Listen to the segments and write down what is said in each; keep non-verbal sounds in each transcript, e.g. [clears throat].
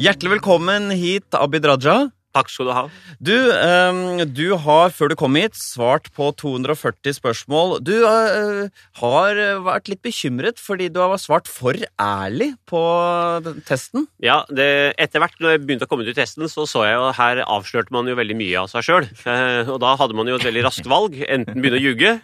Hjertelig velkommen hit, Abid Raja. Takk skal du ha. Du, um, du har før du kom hit svart på 240 spørsmål. Du uh, har vært litt bekymret fordi du har svart for ærlig på testen. Ja, det, Etter hvert når jeg begynte å komme ut i testen, så så jeg jo her avslørte man jo veldig mye av seg sjøl. Uh, og da hadde man jo et veldig raskt valg. Enten begynne å ljuge,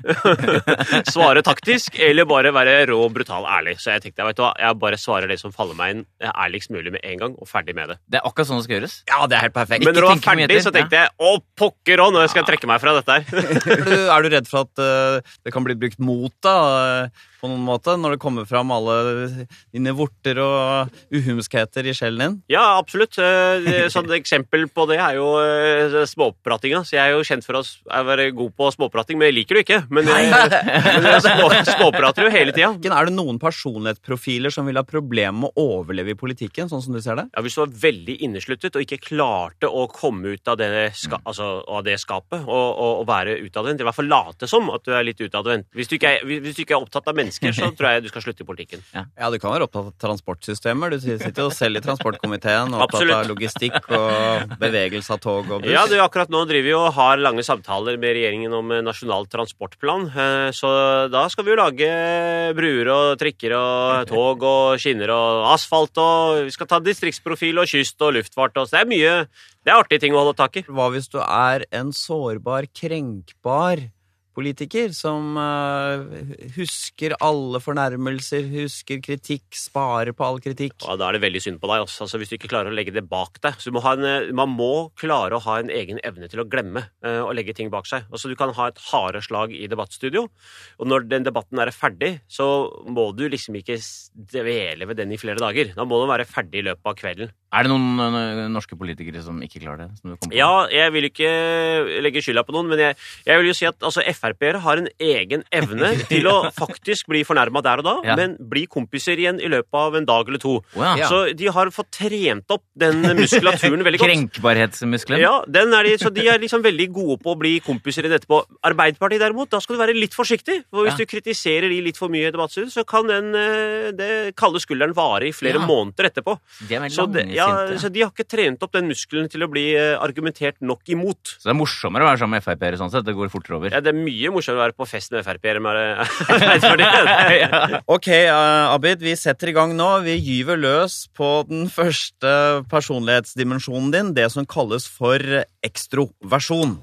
[laughs] svare taktisk, eller bare være rå, brutal, ærlig. Så jeg tenkte vet du hva, jeg bare svarer det som faller meg inn ærligst mulig med en gang, og ferdig med det. Det er akkurat sånn det skal gjøres. Ja, det er helt perfekt. Men når du var ferdig, etter. så tenkte jeg å, pokker òg, skal jeg trekke meg fra dette her. [laughs] Er du, er du redd for at uh, det kan bli brukt mot deg på noen måte, når det kommer fram alle dine vorter og uhumskheter i sjelen din? Ja, absolutt. Eh, det- Sånn eksempel på det er jo eh, småpratinga. Så jeg er jo kjent for å være god på småprating, men jeg liker det ikke. Men jeg, men jeg små, småprater jo hele tida. Er det noen personlighetsprofiler som vil ha problemer med å overleve i politikken, sånn som du ser det? Ja, Hvis du var veldig innesluttet og ikke klarte å komme ut av det, ska, altså, av det skapet og, og, og være utadvendt, i hvert fall late som at du er litt utadvendt Hvis, hvis du ikke er opptatt av mennesker, så tror jeg du skal slutte i politikken. Ja, du kan være opptatt av transportsystemer. Du sitter jo selv i transportkomiteen og opptatt Absolutt. av logistikk og bevegelse av tog og buss. Ja, du, akkurat nå driver vi og har lange samtaler med regjeringen om eh, nasjonal transportplan. eh, Så da skal vi jo lage bruer og trikker og tog og skinner og asfalt og Vi skal ta distriktsprofil og kyst og luftfart og så det er mye Det er artige ting å holde tak i. Hva hvis du er en sårbar, krenkbar politiker som eh, husker alle fornærmelser, husker kritikk, sparer på all kritikk? Ja, Da er det veldig synd på deg. også. Altså, hvis du ikke klarer å legge det bak deg. Så du må ha en, eh, man må klare å ha en egen evne til å glemme eh, og legge ting bak seg. Altså, Du kan ha et harde slag i debattstudio, og når den debatten er ferdig, så må du liksom ikke dvele ved den i flere dager. Da må den være ferdig i løpet av kvelden. Er det noen norske politikere som ikke klarer det? Som du på? Ja, jeg vil ikke legge skylda på noen, men jeg, jeg vil jo si at altså, Frp-ere har en egen evne [laughs] til å faktisk bli fornærma der og da, Ja. men bli kompiser igjen i løpet av en dag eller to. Wow. Så de har fått trent opp den muskulaturen veldig godt. Krenkbarhetsmuskelen? Ja, den er de, så de er liksom veldig gode på å bli kompiser igjen etterpå. Arbeiderpartiet derimot, da skal du være litt forsiktig. For hvis Ja. du kritiserer de litt for mye i debattstudio, så kan den eh, det kalde skulderen vare i flere Ja. måneder etterpå. De er Så, de, ja, så de har ikke trent opp den muskelen til å bli eh, argumentert nok imot. Så det er morsommere å være sammen med Frp-ere sånn sett? Det går fortere over? Ja, det er mye morsommere å være på fest med Arbeiderpartiet. [laughs] Ok, Abid, vi setter i gang nå. Vi gyver løs på den første personlighetsdimensjonen din, det som kalles for ekstroversjon.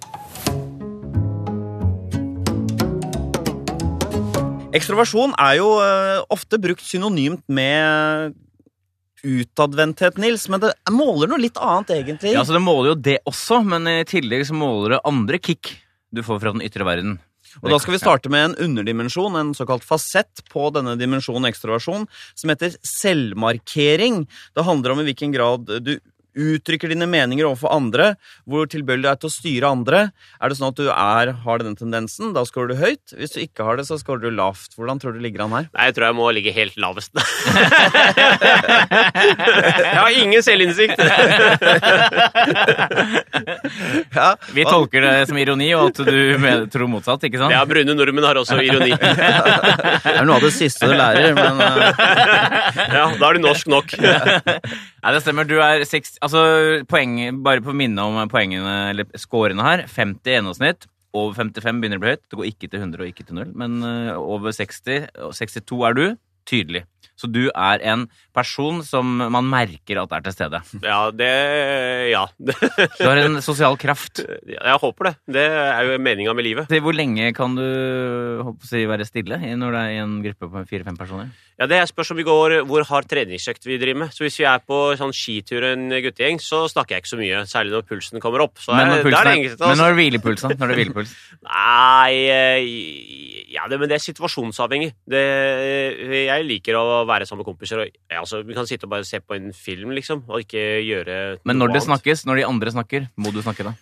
Ekstroversjon er jo eh, ofte brukt synonymt med utadvendthet, Nils, men det måler noe litt annet, egentlig. Ja, så Det måler jo det også, men i tillegg så måler det andre kick du får fra den ytre verden. Og da skal vi starte med en underdimensjon, en såkalt fasett på denne dimensjonen ekstroversjon, som heter selvmarkering. Det handler om i hvilken grad du uttrykker dine meninger overfor andre, hvor tilbøyelig du er til å styre andre. Er det sånn at du er, har denne tendensen, da scorer du høyt. Hvis du ikke har det, så scorer du lavt. Hvordan tror du ligger an her? Nei, jeg tror jeg må ligge helt lavest. jeg har ingen selvinnsikt. Ja, Vi tolker det som ironi, og at du tror motsatt, ikke sant? Ja, brune nordmenn har også ironi. [laughs] Det er noe av det siste du lærer, men eh, Ja, Da er du norsk nok. Nei, det stemmer. Du er 60, altså poeng, Bare på minne om poengene, eller scorene her. 50 i gjennomsnitt. Over 55 begynner å bli høyt. Det går ikke til 100 og ikke til 0. Men øh, over 60, og 62 er du. Tydelig. Så du er en person som man merker at er til stede. Ja, det Ja. [laughs] Du har en sosial kraft. Jeg håper det. Det er jo meninga med livet. Hvor lenge kan du si, være stille når det er i en gruppe på fire-fem personer? Ja, Det spørs om vi går hvor hard treningsøkt vi driver med. Så Hvis vi er på sånn skitur en guttegjeng, så snakker jeg ikke så mye. Særlig når pulsen kommer opp. Så Men er, når, du pulsen er er, men når er hvilepuls, da? Når det er hvilepuls? [laughs] Nei eh, Ja, det, men det er situasjonsavhengig. Det, jeg liker å være sammen med kompiser. Og, ja, altså, vi kan sitte og bare se på en film, liksom, og ikke gjøre Men noe når det annet. snakkes, når de andre snakker, må du snakke da?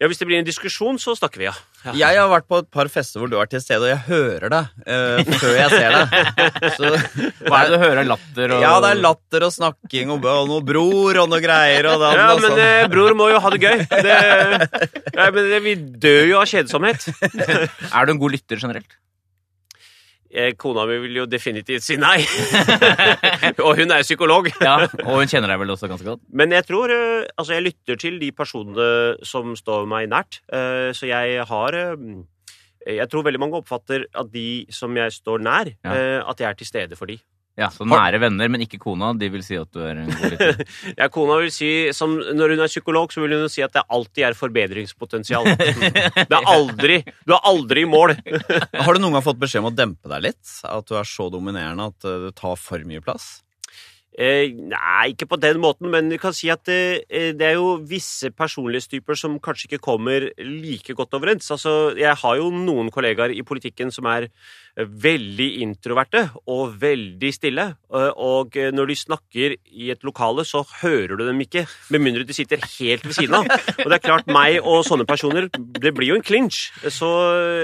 Ja, Hvis det blir en diskusjon, så snakker vi, ja. ja. jeg har vært på et par fester hvor du er til stede, og jeg hører deg uh, før jeg ser deg. [laughs] Så, Hva er det du hører? Latter og Ja, det er latter og snakking og, og noe bror og noe greier. Og det, Ja, og men sånn. eh, bror må jo ha det gøy. Det, [laughs] ja, men det, vi dør jo av kjedsomhet. Er du en god lytter generelt? Eh, Kona mi vil jo definitivt si nei. [laughs] og hun er psykolog. [laughs] Ja, Og hun kjenner deg vel også ganske godt? Men jeg tror eh, Altså, jeg lytter til de personene som står meg nært. Eh, Så jeg har Jeg tror veldig mange oppfatter at de som jeg står nær, Ja. at jeg er til stede for de. Ja, Så nære venner, men ikke kona. De vil si at du er en god lytter. [laughs] Ja, kona vil si, som, Når hun er psykolog, så vil hun si at det alltid er forbedringspotensial. [laughs] Det er aldri Du er aldri i mål. [laughs] Har du noen gang fått beskjed om å dempe deg litt? At du er så dominerende at eh, du tar for mye plass? Eh, nei, ikke på den måten, men vi kan si at det, det er jo visse personlighetstyper som kanskje ikke kommer like godt overens. Altså, jeg har jo noen kollegaer i politikken som er eh, veldig introverte og veldig stille. eh, Og eh, når de snakker i et lokale, så hører du dem ikke, med mindre de sitter helt ved siden av. Og det er klart, meg og sånne personer, det blir jo en clinch. Så,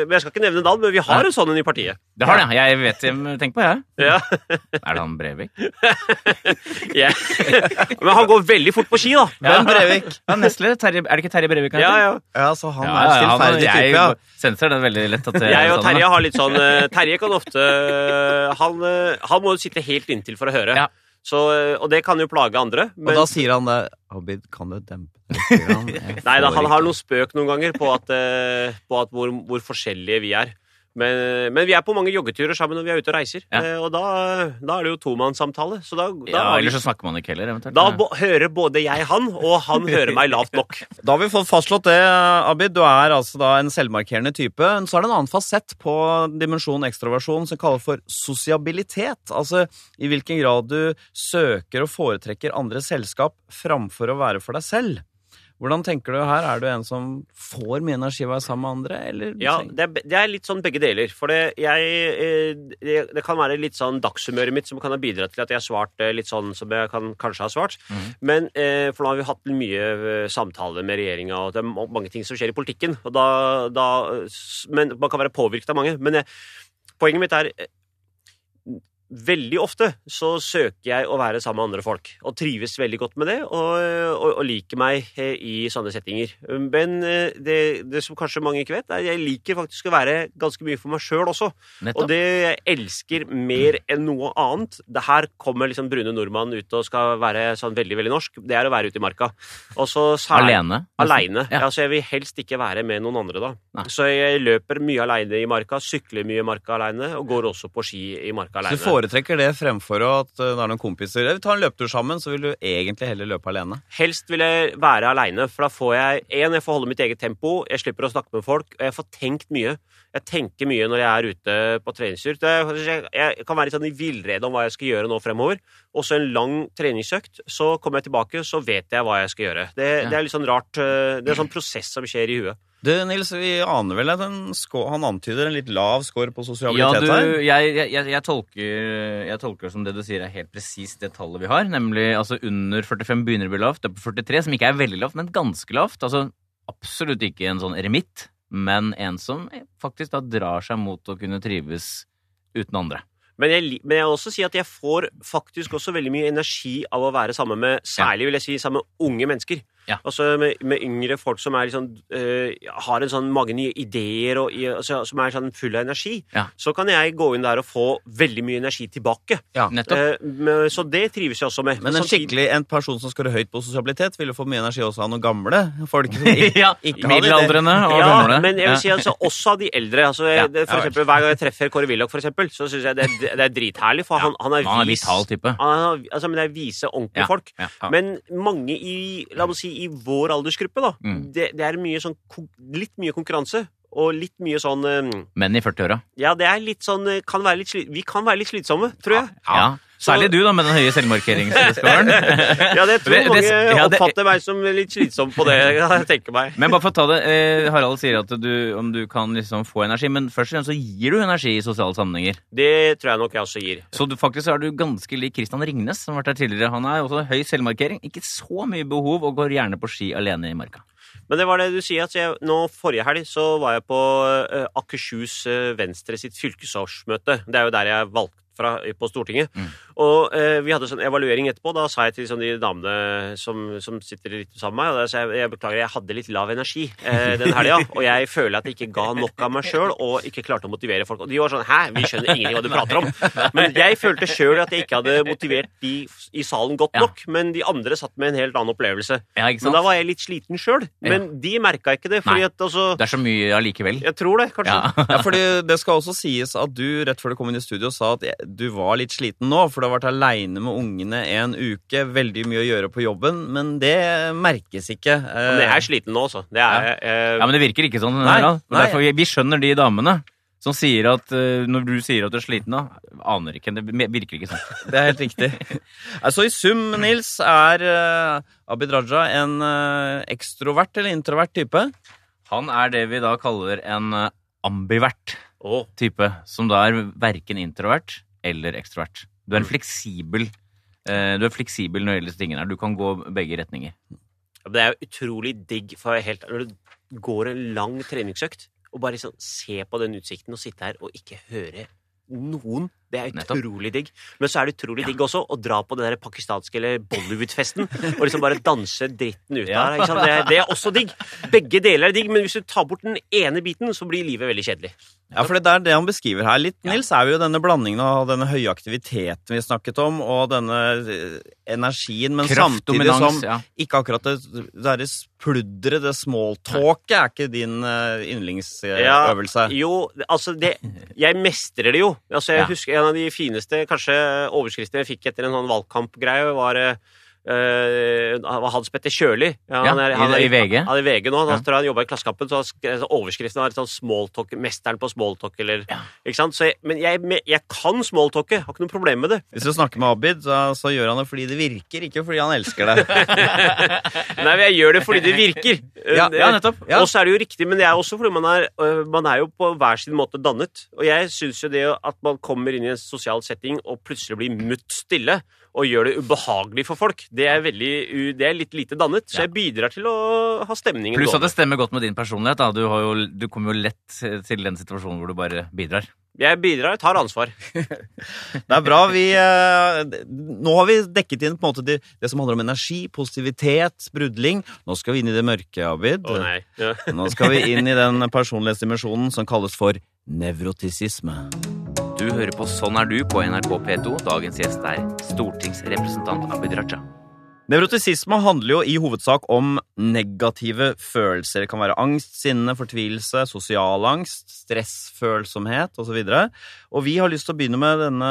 men jeg skal ikke nevne navn, men vi har en sånn en i partiet. Det har det. Jeg vet Tenk på jeg. Ja. Er det han Brevik? [laughs] Ja. Men han går veldig fort på ski, da. Hvem Brevik? Ja, Nestleder. Terje, er det ikke Terje Brevik? Ja, ja. Ja, så han Ja, er stillferdig type, ja. senser det veldig lett at det Jeg og sånn, Terje har litt sånn eh, Terje kan ofte eh, Han, eh, han må jo sitte helt inntil for å høre. Ja. Så, eh, og det kan jo plage andre. Og da sier han det Abid, kan du dempe [laughs] nei da, han har noen spøk noen ganger på, at, på at hvor, hvor forskjellige vi er. Men, men vi er på mange joggeturer sammen når vi er ute og reiser. Ja. Eh, Og da, da er det jo tomannssamtale. Så da, da, Ja, Eller så snakker man ikke heller, eventuelt. da hører både jeg han, og han hører meg lavt nok. [laughs] Da har vi fått fastslått det, Abid. Du er altså da en selvmarkerende type. Så er det en annen fasett på dimensjon ekstroversjon som kalles for sosiabilitet. Altså i hvilken grad du søker og foretrekker andres selskap framfor å være for deg selv. Hvordan tenker du her? Er du en som får mye energi av å være sammen med andre, eller? Ja, det er, det er litt sånn begge deler. For det, jeg, eh, det, kan være litt sånn dagshumøret mitt som kan ha bidratt til at jeg har svart eh, litt sånn som jeg kan, kanskje har svart. Men eh, For nå har vi hatt mye samtaler med regjeringa, og det er mange ting som skjer i politikken. Og da, da, men Man kan være påvirket av mange. Men jeg, poenget mitt er Veldig ofte så søker jeg å være sammen med andre folk, og trives veldig godt med det, og, og, og liker meg eh, i sånne settinger. Men eh, det, det som kanskje mange ikke vet, er at jeg liker faktisk å være ganske mye for meg sjøl også. Og det jeg elsker mer enn noe annet Det her kommer liksom Brune Nordmann ut og skal være sånn veldig veldig norsk. Det er å være ute i marka. Og så Alene? Aleine. Ja. Altså, jeg vil helst ikke være med noen andre da. Nei. Så jeg løper mye aleine i marka, sykler mye i marka aleine, og går også på ski i marka aleine. Foretrekker det fremfor at uh, det er noen kompiser Vi tar en løpetur sammen, så vil du egentlig heller løpe alene. Helst vil jeg være aleine, for da får jeg en, jeg får holde mitt eget tempo, jeg slipper å snakke med folk, og jeg får tenkt mye. Jeg tenker mye når jeg er ute på treningstur. Jeg kan være litt sånn i villrede om hva jeg skal gjøre nå fremover. Og så en lang treningsøkt, så kommer jeg tilbake, så vet jeg hva jeg skal gjøre. Det, Ja. det er litt sånn rart. eh, Det er en sånn prosess som skjer i huet. Du, Nils, vi aner vel at en skå- han antyder en litt lav score på Ja, sosialitet du, her? jeg, jeg, jeg, jeg, tolker, jeg tolker som det du sier er helt presist det tallet vi har. Nemlig altså under 45 begynner å bli lavt. Det er på 43, som ikke er veldig lavt, men ganske lavt. Altså absolutt ikke en sånn eremitt, men en som faktisk da drar seg mot å kunne trives uten andre. Men jeg, men jeg vil også si at jeg får faktisk også veldig mye energi av å være sammen med Særlig vil jeg si sammen med unge mennesker. Ja. Altså med, med yngre folk som er liksom, uh, har en sånn mange nye ideer og altså, som er sånn full av energi. Ja. Så kan jeg gå inn der og få veldig mye energi tilbake. Ja. Nettopp. Uh, med, så det trives jeg også med. Men en Samtidig- skikkelig en person som skårer høyt på sosialitet, vil jo få mye energi også av noen gamle folk. [laughs] som ja, ikke middelaldrende og ja, gamle. men jeg vil si altså også av de eldre. Altså, jeg, Ja, det, for ja eksempel, hver gang jeg treffer Kåre Willoch, for eksempel, så syns jeg det, er- det er dritherlig, for han, han er Han er vis. vital type. Han er, altså, men det er vise, ordentlige Ja, folk. ja, ja. Men mange i la oss si, i vår aldersgruppe, da, Mm. det, det er mye sånn, litt mye konkurranse. Og litt mye sånn eh, Menn i 40-åra. Ja, det er litt sånn eh, kan være litt Vi kan være litt slitsomme, tror jeg. Ja, Ja. Særlig du, da, med den høye selvmarkeringsscoren. [laughs] Ja, det tror mange ja, det- oppfatter meg som litt slitsom på det. Jeg tenker meg. Men bare for å ta det, eh, Harald sier at du, om du kan liksom få energi, men først og fremst så gir du energi i sosiale sammenhenger. Det tror jeg nok jeg også gir. Så du, faktisk er du ganske lik Christian Ringnes, som har vært her tidligere. Han er også høy selvmarkering, ikke så mye behov, og går gjerne på ski alene i marka. Men det var det du sier. at jeg, nå Forrige helg så var jeg på eh, Akershus eh, Venstre sitt fylkesårsmøte. Det er jo der jeg valgt, fra, på Stortinget. Mm. Og eh, vi hadde sånn evaluering etterpå. Da sa jeg til sånn, de damene som, som sitter litt sammen med meg, og da sa jeg, jeg beklager, jeg hadde litt lav energi eh, den helga, og jeg føler at jeg ikke ga nok av meg sjøl, og ikke klarte å motivere folk. Og de var sånn Hæ, vi skjønner ingenting hva du prater om. Men jeg følte sjøl at jeg ikke hadde motivert de i salen godt Ja. nok, men de andre satt med en helt annen opplevelse. Ja, ikke sant? Men da var jeg litt sliten sjøl. Men de merka ikke det, fordi Nei. at altså Det er så mye allikevel. Jeg tror det, kanskje. Ja. Ja, fordi Det skal også sies at du rett før du kom inn i studio sa at du var litt sliten nå, for du har vært aleine med ungene en uke, veldig mye å gjøre på jobben, men det merkes ikke. Eh, Men jeg er sliten nå, altså. Det er jeg. eh, Ja, men det virker ikke sånn. Nei, Nei, nei. Derfor, vi- vi skjønner de damene som sier at eh, når du sier at du er sliten, da aner ikke. Det virker ikke sånn. [laughs] Det er helt riktig. Altså I sum, Nils, er uh, Abid Raja en eh, ekstrovert eller introvert type? Han er det vi da kaller en eh, ambivert type, som da er verken introvert eller ekstrovert. Du er en fleksibel eh, Du er fleksibel når det gjelder tingene her. Du kan gå begge retninger. det er jo utrolig digg for helt Når du går en lang treningsøkt og bare liksom se på den utsikten og sitte her og ikke høre noen. Det er utrolig digg. Men så er det utrolig digg også å dra på den der pakistanske eller Bollywood-festen og liksom bare danse dritten ut av deg. Det, det er også digg. Begge deler er digg, men hvis du tar bort den ene biten, så blir livet veldig kjedelig. Ja, for det er det han beskriver her litt, Nils, er jo denne blandingen av denne høye aktiviteten vi snakket om, og denne eh, energien, men Kraft, samtidig som ja. ikke akkurat det derre pludderet, det smalltalket, er ikke din yndlingsøvelse. Ja, Jo, altså det Jeg mestrer det jo. Altså jeg husker En av de fineste kanskje overskriftene jeg fikk etter en sånn valgkampgreie, var eh, eh, Hans Petter Kjøli. Ja, han i- i VG. Han er i VG nå. Han Ja. tror han jobba i Klassekampen, så han skrev- så overskriften var sånn smalltalk, 'Mesteren på smalltalk', eller Ikke sant? Så jeg, men jeg, jeg kan smalltalke. Har ikke noe problem med det. Hvis du snakker med Abid, så, så gjør han det fordi det virker, ikke fordi han elsker det. [laughs] Nei, men jeg gjør det fordi det virker. Ja, ja, nettopp. Ja. Og så er det jo riktig, men det er også fordi man er, øh, man er jo på hver sin måte dannet. Og jeg syns jo det at man kommer inn i en sosial setting og plutselig blir mutt stille og gjør det ubehagelig for folk, det er, veldig, det er litt lite dannet. Så jeg bidrar til å ha stemningen Pluss at det stemmer godt med din personlighet. Da. Du, har jo, du kommer jo lett til den situasjonen hvor du bare bidrar. Jeg bidrar, tar ansvar. [laughs] Det er bra. Vi, eh, nå har vi dekket inn på en måte det, det som handler om energi, positivitet, sprudling. Nå skal vi inn i det mørke, Abid. Å nei. Ja. Nå skal vi inn i den personlighetsdimensjonen som kalles for nevrotisisme. Du hører på Sånn er du på NRK P2. Dagens gjest er stortingsrepresentant Abid Raja. Nevrotisisme handler jo i hovedsak om negative følelser. Det kan være angst, sinne, fortvilelse, sosial angst, stressfølsomhet osv. Og, og vi har lyst til å begynne med denne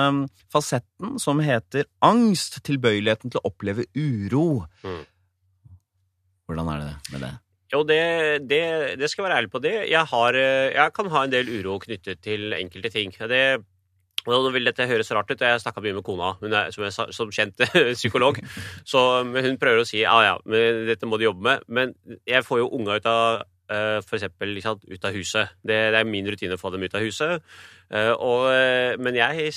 fasetten som heter angst. Tilbøyeligheten til å oppleve uro. Mm. Hvordan er det med det? Jo, det, det, det skal jeg være ærlig på. det. Jeg, har, eh, jeg kan ha en del uro knyttet til enkelte ting. Det, nå vil dette høres rart ut, jeg snakka mye med kona, hun er som, jeg, som kjent [laughs] psykolog. Så hun prøver å si ja, ja, men dette må du jobbe med. Men jeg får jo unga ut av eh, for eksempel sant, ut av huset. Det, det er min rutine å få dem ut av huset. Eh, og, eh, men jeg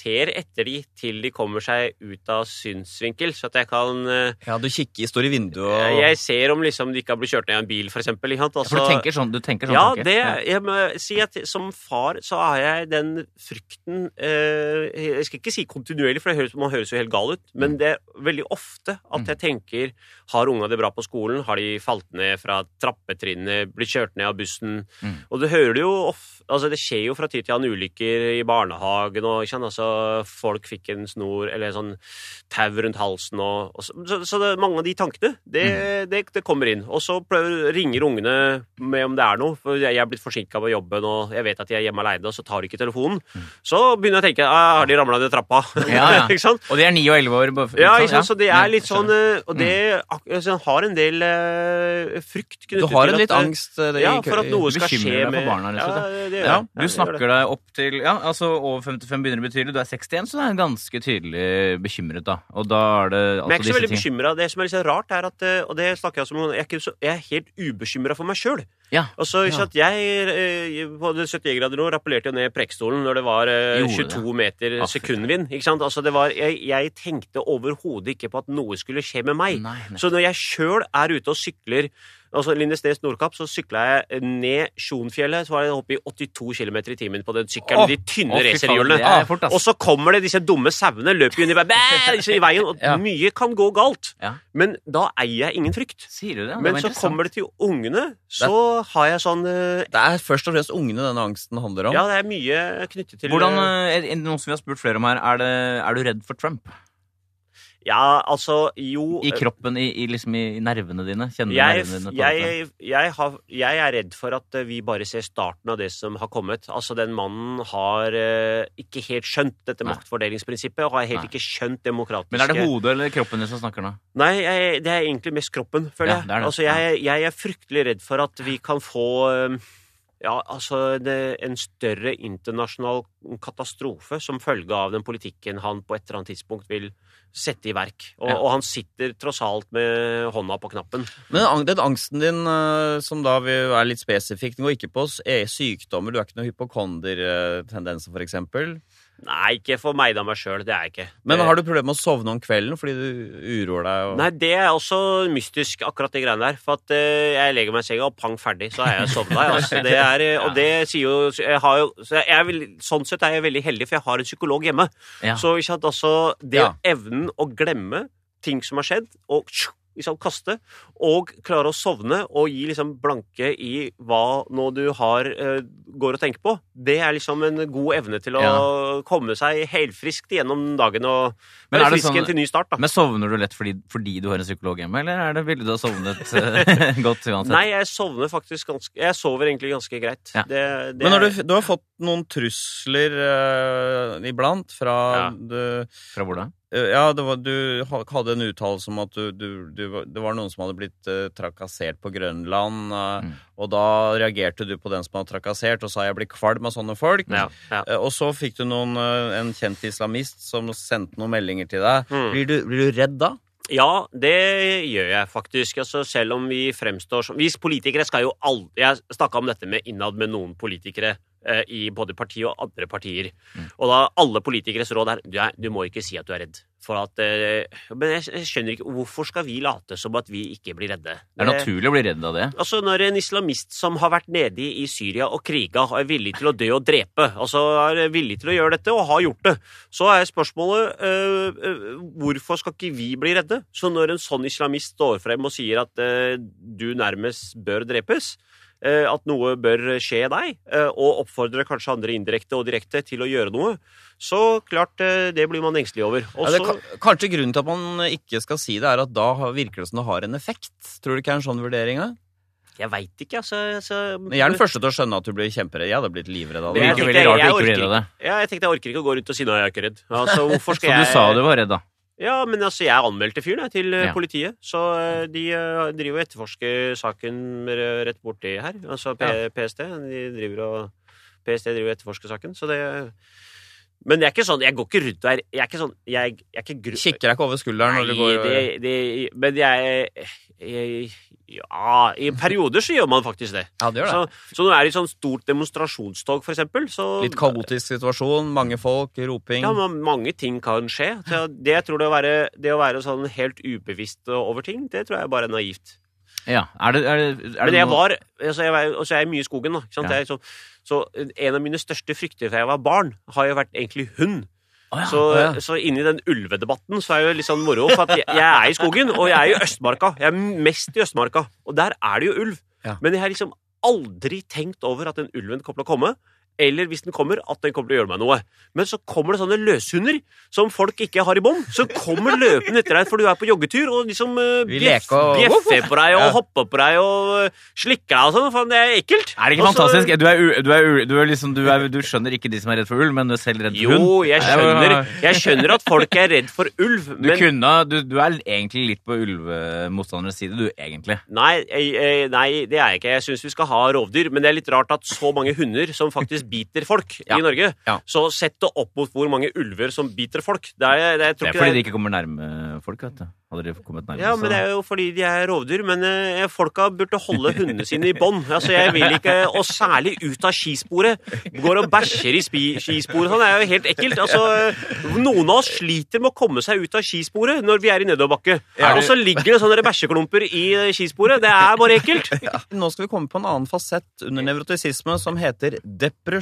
ser etter de til de kommer seg ut av synsvinkel, så at jeg kan eh, Ja, du kikker, står i vinduet og Jeg ser om liksom de ikke har blitt kjørt ned av en bil, for eksempel. Sant? Ja, for du tenker sånn, du tenker sånn ja, tanker? det, jeg må si at som far så har jeg den frykten eh, Jeg skal ikke si kontinuerlig, for det høres, man høres jo helt gal ut, men det er veldig ofte at jeg tenker Har unga det bra på skolen? Har de falt ned fra trappetrinnene? Blitt kjørt ned av bussen? Mm. Og du hører det jo ofte altså Det skjer jo fra tid til annen ulykker i barnehagen, og ikke sant? Altså, folk fikk en snor eller sånn tau rundt halsen og, og så, så, så det, mange av de tankene, det, det, det kommer inn. Og så prøver, ringer ungene med om det er noe, for jeg er blitt forsinka på jobben, og jeg vet at de er hjemme aleine, og så tar de ikke telefonen. Så begynner jeg å tenke ah, har de ramla ned trappa? Ja, ja. [laughs] Og de er 9 og 11 år. bare- Ja, ikke sant? så det er litt sånn eh, Og det altså, har en del uh, frykt Du har en litt at, angst Det, Ja, for at noe skal skje med barna, og det, Ja, ja, Du snakker deg opp til Ja, altså over 55 begynner det betydelig. Du er 61, så du er ganske tydelig bekymret, da. Og da er det Men jeg er altså ikke så veldig bekymra. Det som er litt så rart, er at eh, Og det snakker jeg også om, noen Jeg er, ikke så, jeg er helt ubekymra for meg sjøl. Ja. Altså, ikke at jeg eh, på det 71 grader nå rappellerte jo ned Preikestolen når det var Gjorde 22 det? 22 meter Ah, sekundvind. Ikke sant? Altså, det var, jeg, jeg tenkte overhodet ikke på at noe skulle skje med meg. Nei, nei. Så når jeg sjøl er ute og sykler altså Lindesnes Nordkapp, så sykla jeg ned Sjonfjellet. Så var jeg oppe i 82 km i timen på den sykkelen med de tynne faen, racerhjulene. det er ass. Og så kommer det disse dumme sauene, løper jo i, veien, og [laughs] Ja. mye kan gå galt. Ja. Men da eier jeg ingen frykt. Det? Men så kommer det til ungene, så har jeg sånn uh, Det er først og fremst ungene denne angsten handler om. Ja, det er mye knyttet til Hvordan, eh, eh, er det noe som vi har spurt flere om her, er, det, er du redd for Trump? Ja, altså Jo I kroppen, i, i, liksom, i nervene dine? Kjenner jeg, nervene dine? jeg, jeg, har, jeg er redd for at eh, vi bare ser starten av det som har kommet. Altså, den mannen har eh, ikke helt skjønt dette Nei. maktfordelingsprinsippet, og har helt Nei. ikke skjønt demokratiske Men er det hodet eller kroppen din som snakker nå? Nei, jeg, det er egentlig mest kroppen, føler Ja, jeg. det er det. Altså, jeg, jeg er fryktelig redd for at vi kan få eh, ja, altså det, en større internasjonal katastrofe som følge av den politikken han på et eller annet tidspunkt vil sette i verk. Og, Ja. og han sitter tross alt med hånda på knappen. Men den angsten din, eh, som da være litt spesifikk, den går ikke på eh, sykdommer. Du er ikke noen hypokondertendenser, for eksempel. Nei, ikke for meg da meg sjøl. Det er jeg ikke. Men har du problemer med å sovne om kvelden fordi du uroer deg? Og... Nei, det er også mystisk, akkurat de greiene der. For at uh, jeg legger meg i senga, og pang, ferdig, så er jeg sovna. Altså. Det [laughs] er, og det sier jo jeg har jo så jeg er veldig, Sånn sett er jeg veldig heldig, for jeg har en psykolog hjemme. Ja. Så ikke sant, altså, det Ja. evnen å glemme ting som har skjedd, og liksom kaste, og klare å sovne og gi liksom blanke i hva nå du har eh, går og tenker på, det er liksom en god evne til å komme seg helfriskt gjennom dagen og Men være er det frisk sånn- igjen til ny start. da. Men Sovner du lett fordi, fordi du har en psykolog hjemme, eller er det ville du ha sovnet [laughs] eh, godt uansett? Nei, jeg sovner faktisk ganske Jeg sover egentlig ganske greit. Ja. Det, det Men når er- du, du har fått noen trusler uh, iblant fra Ja. du, Fra hvor da? Eh, Ja, det var, du hadde en uttalelse om at du, du, du, det var noen som hadde blitt eh, trakassert på Grønland, eh, Mm. og da reagerte du på den som hadde trakassert, og sa jeg blir kvalm av sånne folk. ja, ja. Og så fikk du noen, en kjent islamist som sendte noen meldinger til deg. Mm. Blir, du, blir du redd da? Ja, det gjør jeg faktisk. Altså, selv om vi fremstår som Vi politikere skal jo aldri Jeg snakka om dette med innad med noen politikere i både partiet og andre partier. Mm. Og da alle politikeres råd er du, er du må ikke si at du er redd. For at eh, Men jeg, skjønner ikke Hvorfor skal vi late som at vi ikke blir redde? Det er naturlig å bli redd av det. Altså Når en islamist som har vært nede i Syria og kriga, er villig til å dø og drepe, altså er villig til å gjøre dette og har gjort det, så er spørsmålet øh, øh, hvorfor skal ikke vi bli redde? Så når en sånn islamist står frem og sier at øh, du nærmest bør drepes, at noe bør skje deg, øh, og oppfordrer kanskje andre indirekte og direkte til å gjøre noe, så klart øh, det blir man engstelig over. Også... Ja, det, så- kanskje grunnen til at man ikke skal si det, er at da har- virker det som det har en effekt. Tror du ikke det er en sånn vurdering? da? Jeg veit ikke, altså. altså Jeg er den første til å skjønne at du blir kjemperedd. Jeg hadde blitt livredd av Det jeg tenkte- jeg orker jeg jeg ikke å gå rundt og si nei, jeg er ikke redd. Altså, hvorfor [laughs] Så du sa du var redd, da? Ja, men altså, jeg anmeldte fyren jeg, til eh, Ja. politiet. Så eh, de eh, driver og etterforsker saken rett borti her. Altså P Ja. PST. De driver og PST driver og etterforsker saken. Så det Men det er ikke sånn Jeg går ikke rundt og er Jeg er ikke sånn Jeg, jeg er ikke gru... Kikker deg ikke over skulderen når du går Nei, det, det Men jeg, jeg Ja, i perioder så gjør man faktisk det. Ja, det gjør det. Så, så når det er i sånn stort demonstrasjonstog, for eksempel, så Litt kaotisk situasjon, mange folk, roping. ja, men mange ting kan skje. Så det jeg tror det å være, det å være sånn helt ubevisst over ting, det tror jeg bare er naivt. Ja. Er det, er det, er Men jeg var altså jeg, var- Og så er jeg mye i skogen, da. Ikke sant? Ja. Jeg, så, så en av mine største frykter fra jeg var barn, har jo vært egentlig hund. Oh, ja. Så, ja. så inni den ulvedebatten så er jo litt sånn moro, for at jeg, jeg er i skogen, og jeg er i Østmarka. Jeg er mest i Østmarka, og der er det jo ulv. Ja. Men jeg har liksom aldri tenkt over at den ulven kommer til å komme. Eller hvis den kommer, at den kommer til å gjøre meg noe. Men så kommer det sånne løshunder som folk ikke har i bånd. som kommer løpende etter deg, for du er på joggetur, og liksom uh, bjeffer på deg og Ja. hopper på deg og uh, slikker deg og sånn. Faen, det er ekkelt. Er det ikke Også, fantastisk? Du, er, du, er, du, liksom, du, du skjønner ikke de som er redd for ulv, men du er selv redd for hund? Jo, jeg skjønner, jeg skjønner at folk er redd for ulv, Du, men kunne, du, du er egentlig litt på ulvemotstandernes side, du, egentlig. Nei, jeg, nei, det er jeg ikke. Jeg syns vi skal ha rovdyr, men det er litt rart at så mange hunder som faktisk biter folk Ja. i Norge. Ja. Så sett det opp mot hvor mange ulver som biter folk. Det er, det, jeg tror Det er fordi det de ikke kommer nærme folk, vet du. Hadde de kommet nærme, Ja, men det er jo fordi de er rovdyr. Men eh, folka burde holde hundene sine i bånd. Altså, jeg vil ikke, Og særlig ut av skisporet. Går og bæsjer i spi, skisporet. Sånn det er jo helt ekkelt. Altså, noen av oss sliter med å komme seg ut av skisporet når vi er i nedoverbakke. Ja. Og så ligger det sånne bæsjeklumper i eh, skisporet. Det er bare ekkelt. Nå skal vi komme på en annen fasett under nevrotisisme som heter depresjon.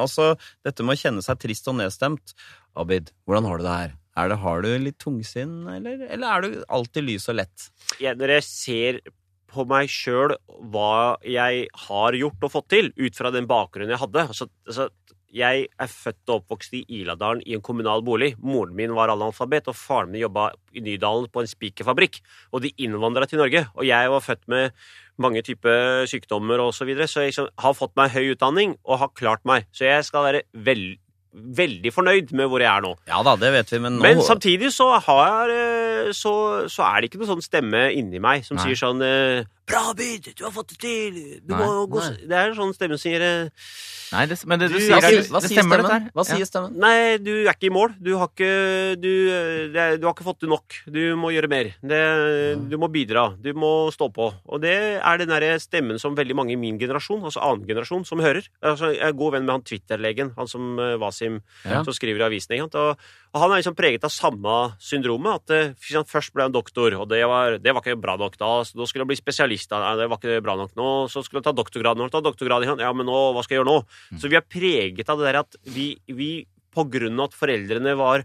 Altså dette med å kjenne seg trist og nedstemt. Abid, hvordan har du det her? Er det, har du litt tungsinn, eller, eller er du alltid lys og lett? Ja, når jeg ser på meg sjøl hva jeg har gjort og fått til, ut fra den bakgrunnen jeg hadde altså, altså, Jeg er født og oppvokst i Iladalen i en kommunal bolig. Moren min var analfabet, og faren min jobba i Nydalen på en spikerfabrikk. Og de innvandra til Norge. Og jeg var født med mange typer sykdommer og så videre, så jeg liksom har fått meg høy utdanning og har klart meg. Så jeg skal være vel, veldig fornøyd med hvor jeg er nå. Ja da, det vet vi, men nå Men samtidig så har jeg så, så er det ikke noe sånn stemme inni meg som Nei. sier sånn eh, Bra, Byd! Du har fått det til! Du Nei, må gå nei. Det er en sånn stemme som sier eh, Nei, det, men det du Du- sier, Hva er, sier, hva sier stemmen? dette her. Hva Ja. stemmen? Nei, du er ikke i mål. Du har ikke Du, eh, det du har ikke fått det nok. Du må gjøre mer. Det, du må bidra. Du må stå på. Og det er den derre stemmen som veldig mange i min generasjon, altså annen generasjon, som hører. Altså, jeg er god venn med han Twitter-legen, han som eh, Wasim, Ja. som skriver i avisen. Og, og han er liksom preget av samme syndromet. At eh, først ble han doktor, og det var, det var ikke bra nok da. Så da skulle han bli spesialist. Nei, det var ikke bra nok nå. Så skulle han ta doktorgrad. Nå har han tar doktorgrad. Ja, men nå, hva skal jeg gjøre nå? Så vi er preget av det der at vi, vi på grunn av at foreldrene var,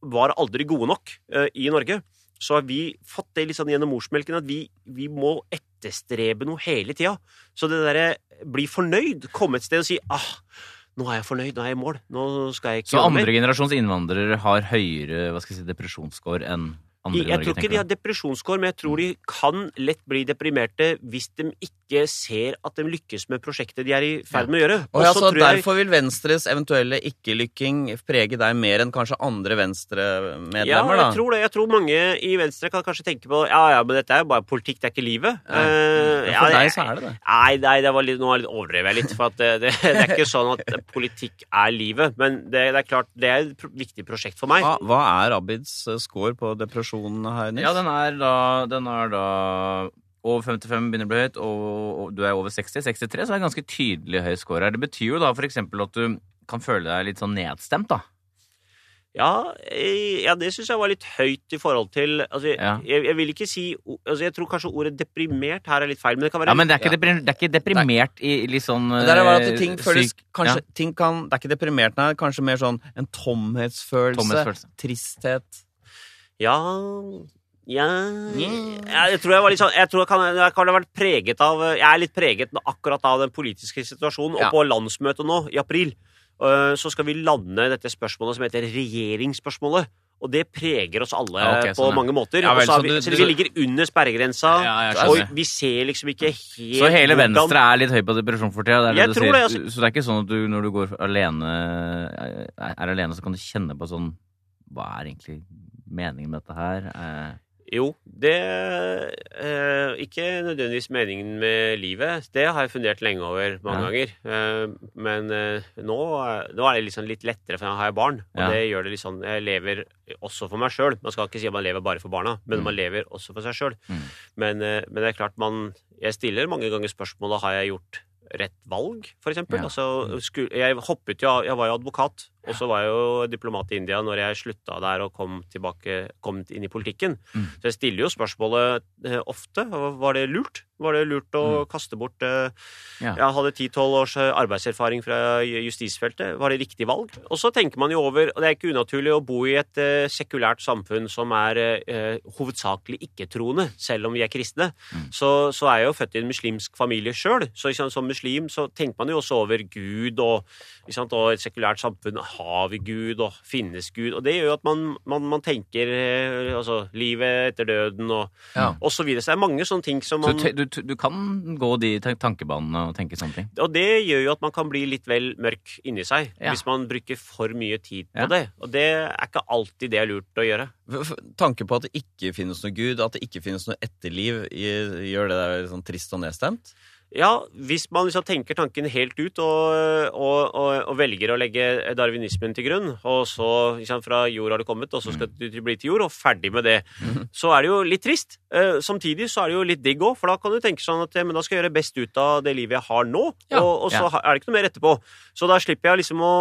var aldri gode nok uh, i Norge, så har vi fått det litt sånn gjennom morsmelken at vi, vi må etterstrebe noe hele tida. Så det derre bli fornøyd, komme et sted og si ah, nå er jeg fornøyd, nå er jeg i mål, nå skal jeg ikke Så andre generasjons innvandrere har høyere hva skal jeg si, depresjonsscore enn andre i Jeg tror ikke de har depresjonskår, men jeg tror de kan lett bli deprimerte hvis de ikke ser at de lykkes med prosjektet de er i ferd med å gjøre. Og ja, så Derfor vil Venstres eventuelle ikke-lykking prege deg mer enn kanskje andre Venstre-medlemmer? Ja, jeg da? tror det. Jeg tror mange i Venstre kan kanskje tenke på Ja, ja, men dette er jo bare politikk, det er ikke livet. Ja. Uh, Ja, for ja, deg så er det det. Nei, nei det var litt, nå er overdrevet jeg litt. For at det, det, [laughs] det er ikke [laughs] sånn at politikk er livet. Men det, det er klart, det er et viktig prosjekt for meg. Hva, hva er Abids eh, score på depresjon her, Nils? Ja, den er da, den er da over 55 begynner å bli høyt, og, og du er over 60, 63, så er det ganske tydelig høy score her. Det betyr jo da eksempel at du kan føle deg litt sånn nedstemt, da. Ja, eh, ja det syns jeg var litt høyt i forhold til altså, Ja. jeg, jeg vil ikke si altså, Jeg tror kanskje ordet deprimert her er litt feil, men det kan være Ja, men det er ikke, Ja. deprimert, det er ikke deprimert i litt sånn Det er bare at eh, ting føles syk- kanskje, ja, ting kan, Det er ikke deprimert, nei. Kanskje mer sånn en tomhetsfølelse. tomhetsfølelse. Tristhet. Ja ja, Jeg tror jeg var litt sånn Jeg tror jeg kan, jeg kan ha vært preget av Jeg er litt preget akkurat av den politiske situasjonen. Ja. Og på landsmøtet nå, i april, øh, så skal vi lande dette spørsmålet som heter regjeringsspørsmålet. Og det preger oss alle Ja, okay, på sånn, ja. mange måter. Ja vel, så, vi, så vi ligger under sperregrensa, og vi ser liksom ikke helt Så hele hvordan- Venstre er litt høy på depresjon for tida? Det det det, altså. Så det er ikke sånn at du når du går alene er alene, så kan du kjenne på sånn Hva er egentlig meningen med dette her? Eh, Jo, det eh, Ikke nødvendigvis meningen med livet. Det har jeg fundert lenge over mange Ja. ganger. Eh, men nå, er- nå er det liksom litt lettere, for nå har jeg barn. Og Ja. det gjør det litt sånn Jeg lever også for meg sjøl. Man skal ikke si at man lever bare for barna, men Mm. man lever også for seg sjøl. Mm. Men, men det er klart man Jeg stiller mange ganger spørsmålet har jeg gjort rett valg, for eksempel. Ja. Altså, jeg hoppet jo Jeg var jo advokat, og så var jeg jo diplomat i India når jeg slutta der og kom tilbake kom inn i politikken. Mm. Så jeg stiller jo spørsmålet eh, ofte. Var det lurt? Var det lurt å kaste bort eh, Mm. Ja. Jeg hadde 10-12 års eh, arbeidserfaring fra justisfeltet. Var det riktig valg? Og så tenker man jo over Og det er ikke unaturlig å bo i et sekulært samfunn som er eh, hovedsakelig ikke-troende, selv om vi er kristne. Mm. Så, så er jeg jo født i en muslimsk familie sjøl. Så liksom, som muslim så tenker man jo også over Gud og, liksom, og et sekulært samfunn. Har vi Gud, og finnes Gud? Og det gjør jo at man, man, man tenker eh, altså, livet etter døden og, Ja. og så videre. Så det er mange sånne ting som man Så du, du kan gå de tankebanene og tenke sånne ting? Og det gjør jo at man kan bli litt vel mørk inni seg Ja. hvis man bruker for mye tid på Ja. det. Og det er ikke alltid det er lurt å gjøre. F- f- Tanke på at det ikke finnes noe Gud, at det ikke finnes noe etterliv, gjør det deg sånn trist og nedstemt? Ja, hvis man liksom tenker tanken helt ut og, og, og, og velger å legge darwinismen til grunn, og så liksom, fra jord har det kommet, og så skal du bli til jord, og ferdig med det, så er det jo litt trist. Eh, samtidig så er det jo litt digg òg, for da kan du tenke sånn at men da skal jeg gjøre best ut av det livet jeg har nå, Ja, og, og så ja. er det ikke noe mer etterpå. Så da slipper jeg liksom å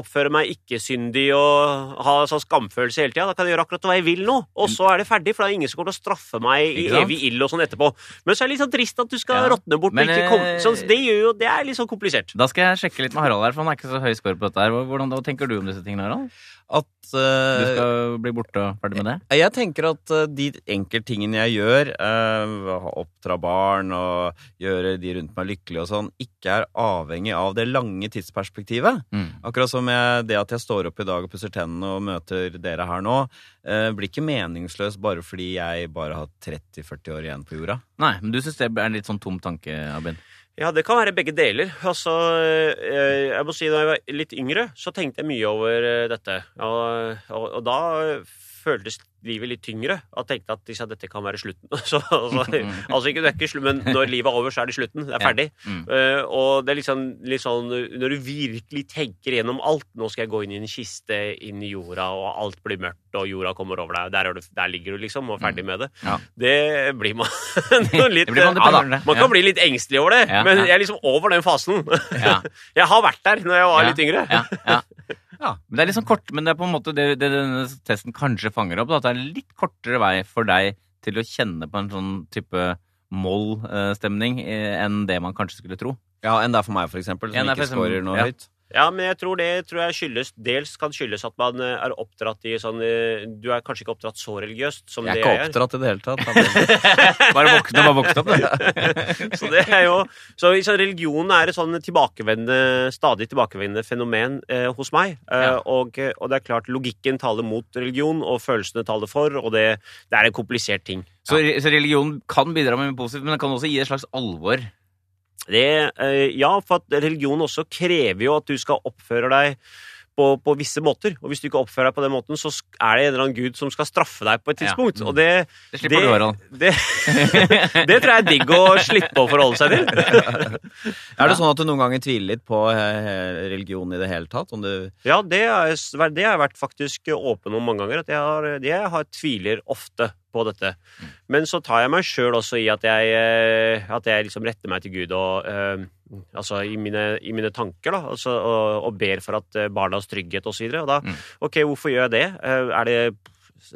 oppføre meg ikke-syndig og ha sånn skamfølelse hele tida. Da kan jeg gjøre akkurat hva jeg vil nå, og så er det ferdig, for da er det ingen som kommer til å straffe meg i evig ild og sånn etterpå. Men så er det litt sånn trist at du skal Ja. råtne bort Men, ikke kom, eh, sånn, Det gjør jo Det er litt sånn komplisert. Da skal jeg sjekke litt med Harald her, for han er ikke så høy score på dette her. Hvordan tenker du om disse tingene, Harald? At Du eh, skal bli borte og ferdig med det? Jeg tenker at uh, de enkelttingene jeg gjør, uh, oppdra barn og gjøre de rundt meg lykkelige og sånn, ikke er avhengig av det lange tidsperspektivet. Mm. Akkurat som jeg, det at jeg står opp i dag og pusser tennene og møter dere her nå, uh, blir ikke meningsløs bare fordi jeg bare har 30-40 år igjen på jorda. Nei, men du syns det er en litt sånn tom tanke, Abin? Ja, det kan være begge deler. Altså, eh, jeg må si Da jeg var litt yngre, så tenkte jeg mye over eh, dette. Og, og, og da føltes livet litt tyngre. Og tenkte at liksom, dette kan være slutten. [laughs] Så, altså, altså ikke, det er ikke slutt, men når livet er over, så er det slutten. Det er Ja. ferdig. Mm. Uh, og det er liksom, litt sånn Når du virkelig tenker gjennom alt Nå skal jeg gå inn i en kiste, inn i jorda, og alt blir mørkt, og jorda kommer over deg. Der, er du, der ligger du, liksom, og er ferdig med det. Ja. Det blir man [laughs] litt Det blir man ja, da, Man kan ja. bli litt engstelig over det, Ja, men ja. jeg er liksom over den fasen. Ja. [laughs] Jeg har vært der når jeg var Ja, litt yngre. Ja, ja. Ja. Men det er litt sånn kort, men det er på en måte det, det denne testen kanskje fanger opp, da, at det er litt kortere vei for deg til å kjenne på en sånn type moll-stemning eh, enn det man kanskje skulle tro. Ja, Enn det er for meg, for eksempel, som ikke scorer noe ja. høyt. Ja, men jeg tror det tror jeg skyldes Dels kan skyldes at man eh, er oppdratt i sånn eh, Du er kanskje ikke oppdratt så religiøst som Jeg er jeg er. ikke oppdratt i det hele tatt. [laughs] Bare våkne, bare våkne opp. [laughs] Så det er jo Så, så religion er et sånn tilbakevendende, stadig tilbakevendende fenomen eh, hos meg. Eh, Ja. og, og det er klart, logikken taler mot religion, og følelsene taler for, og det, det er en komplisert ting. Så, så religion kan bidra med mye positivt, men den kan også gi et slags alvor. Det, eh, ja, for at religion også krever jo at du skal oppføre deg på, på visse måter. Og hvis du ikke oppfører deg på den måten, så er det en eller annen gud som skal straffe deg på et Ja. tidspunkt. Og det, Det slipper du, Harald. det, det tror jeg er digg å slippe å forholde seg til. [laughs] Er det sånn at du noen ganger tviler litt på eh, religion i det hele tatt? Om du Ja, det har jeg, det har jeg vært faktisk åpen om mange ganger. At jeg har, jeg har tviler ofte på dette. Men så tar jeg meg sjøl også i at jeg, eh, at jeg liksom retter meg til Gud og uh, Altså i mine, i mine tanker, da. Altså, og, og ber for at eh, barnas trygghet og så videre. Og da Mm. OK, hvorfor gjør jeg det? Uh, Er det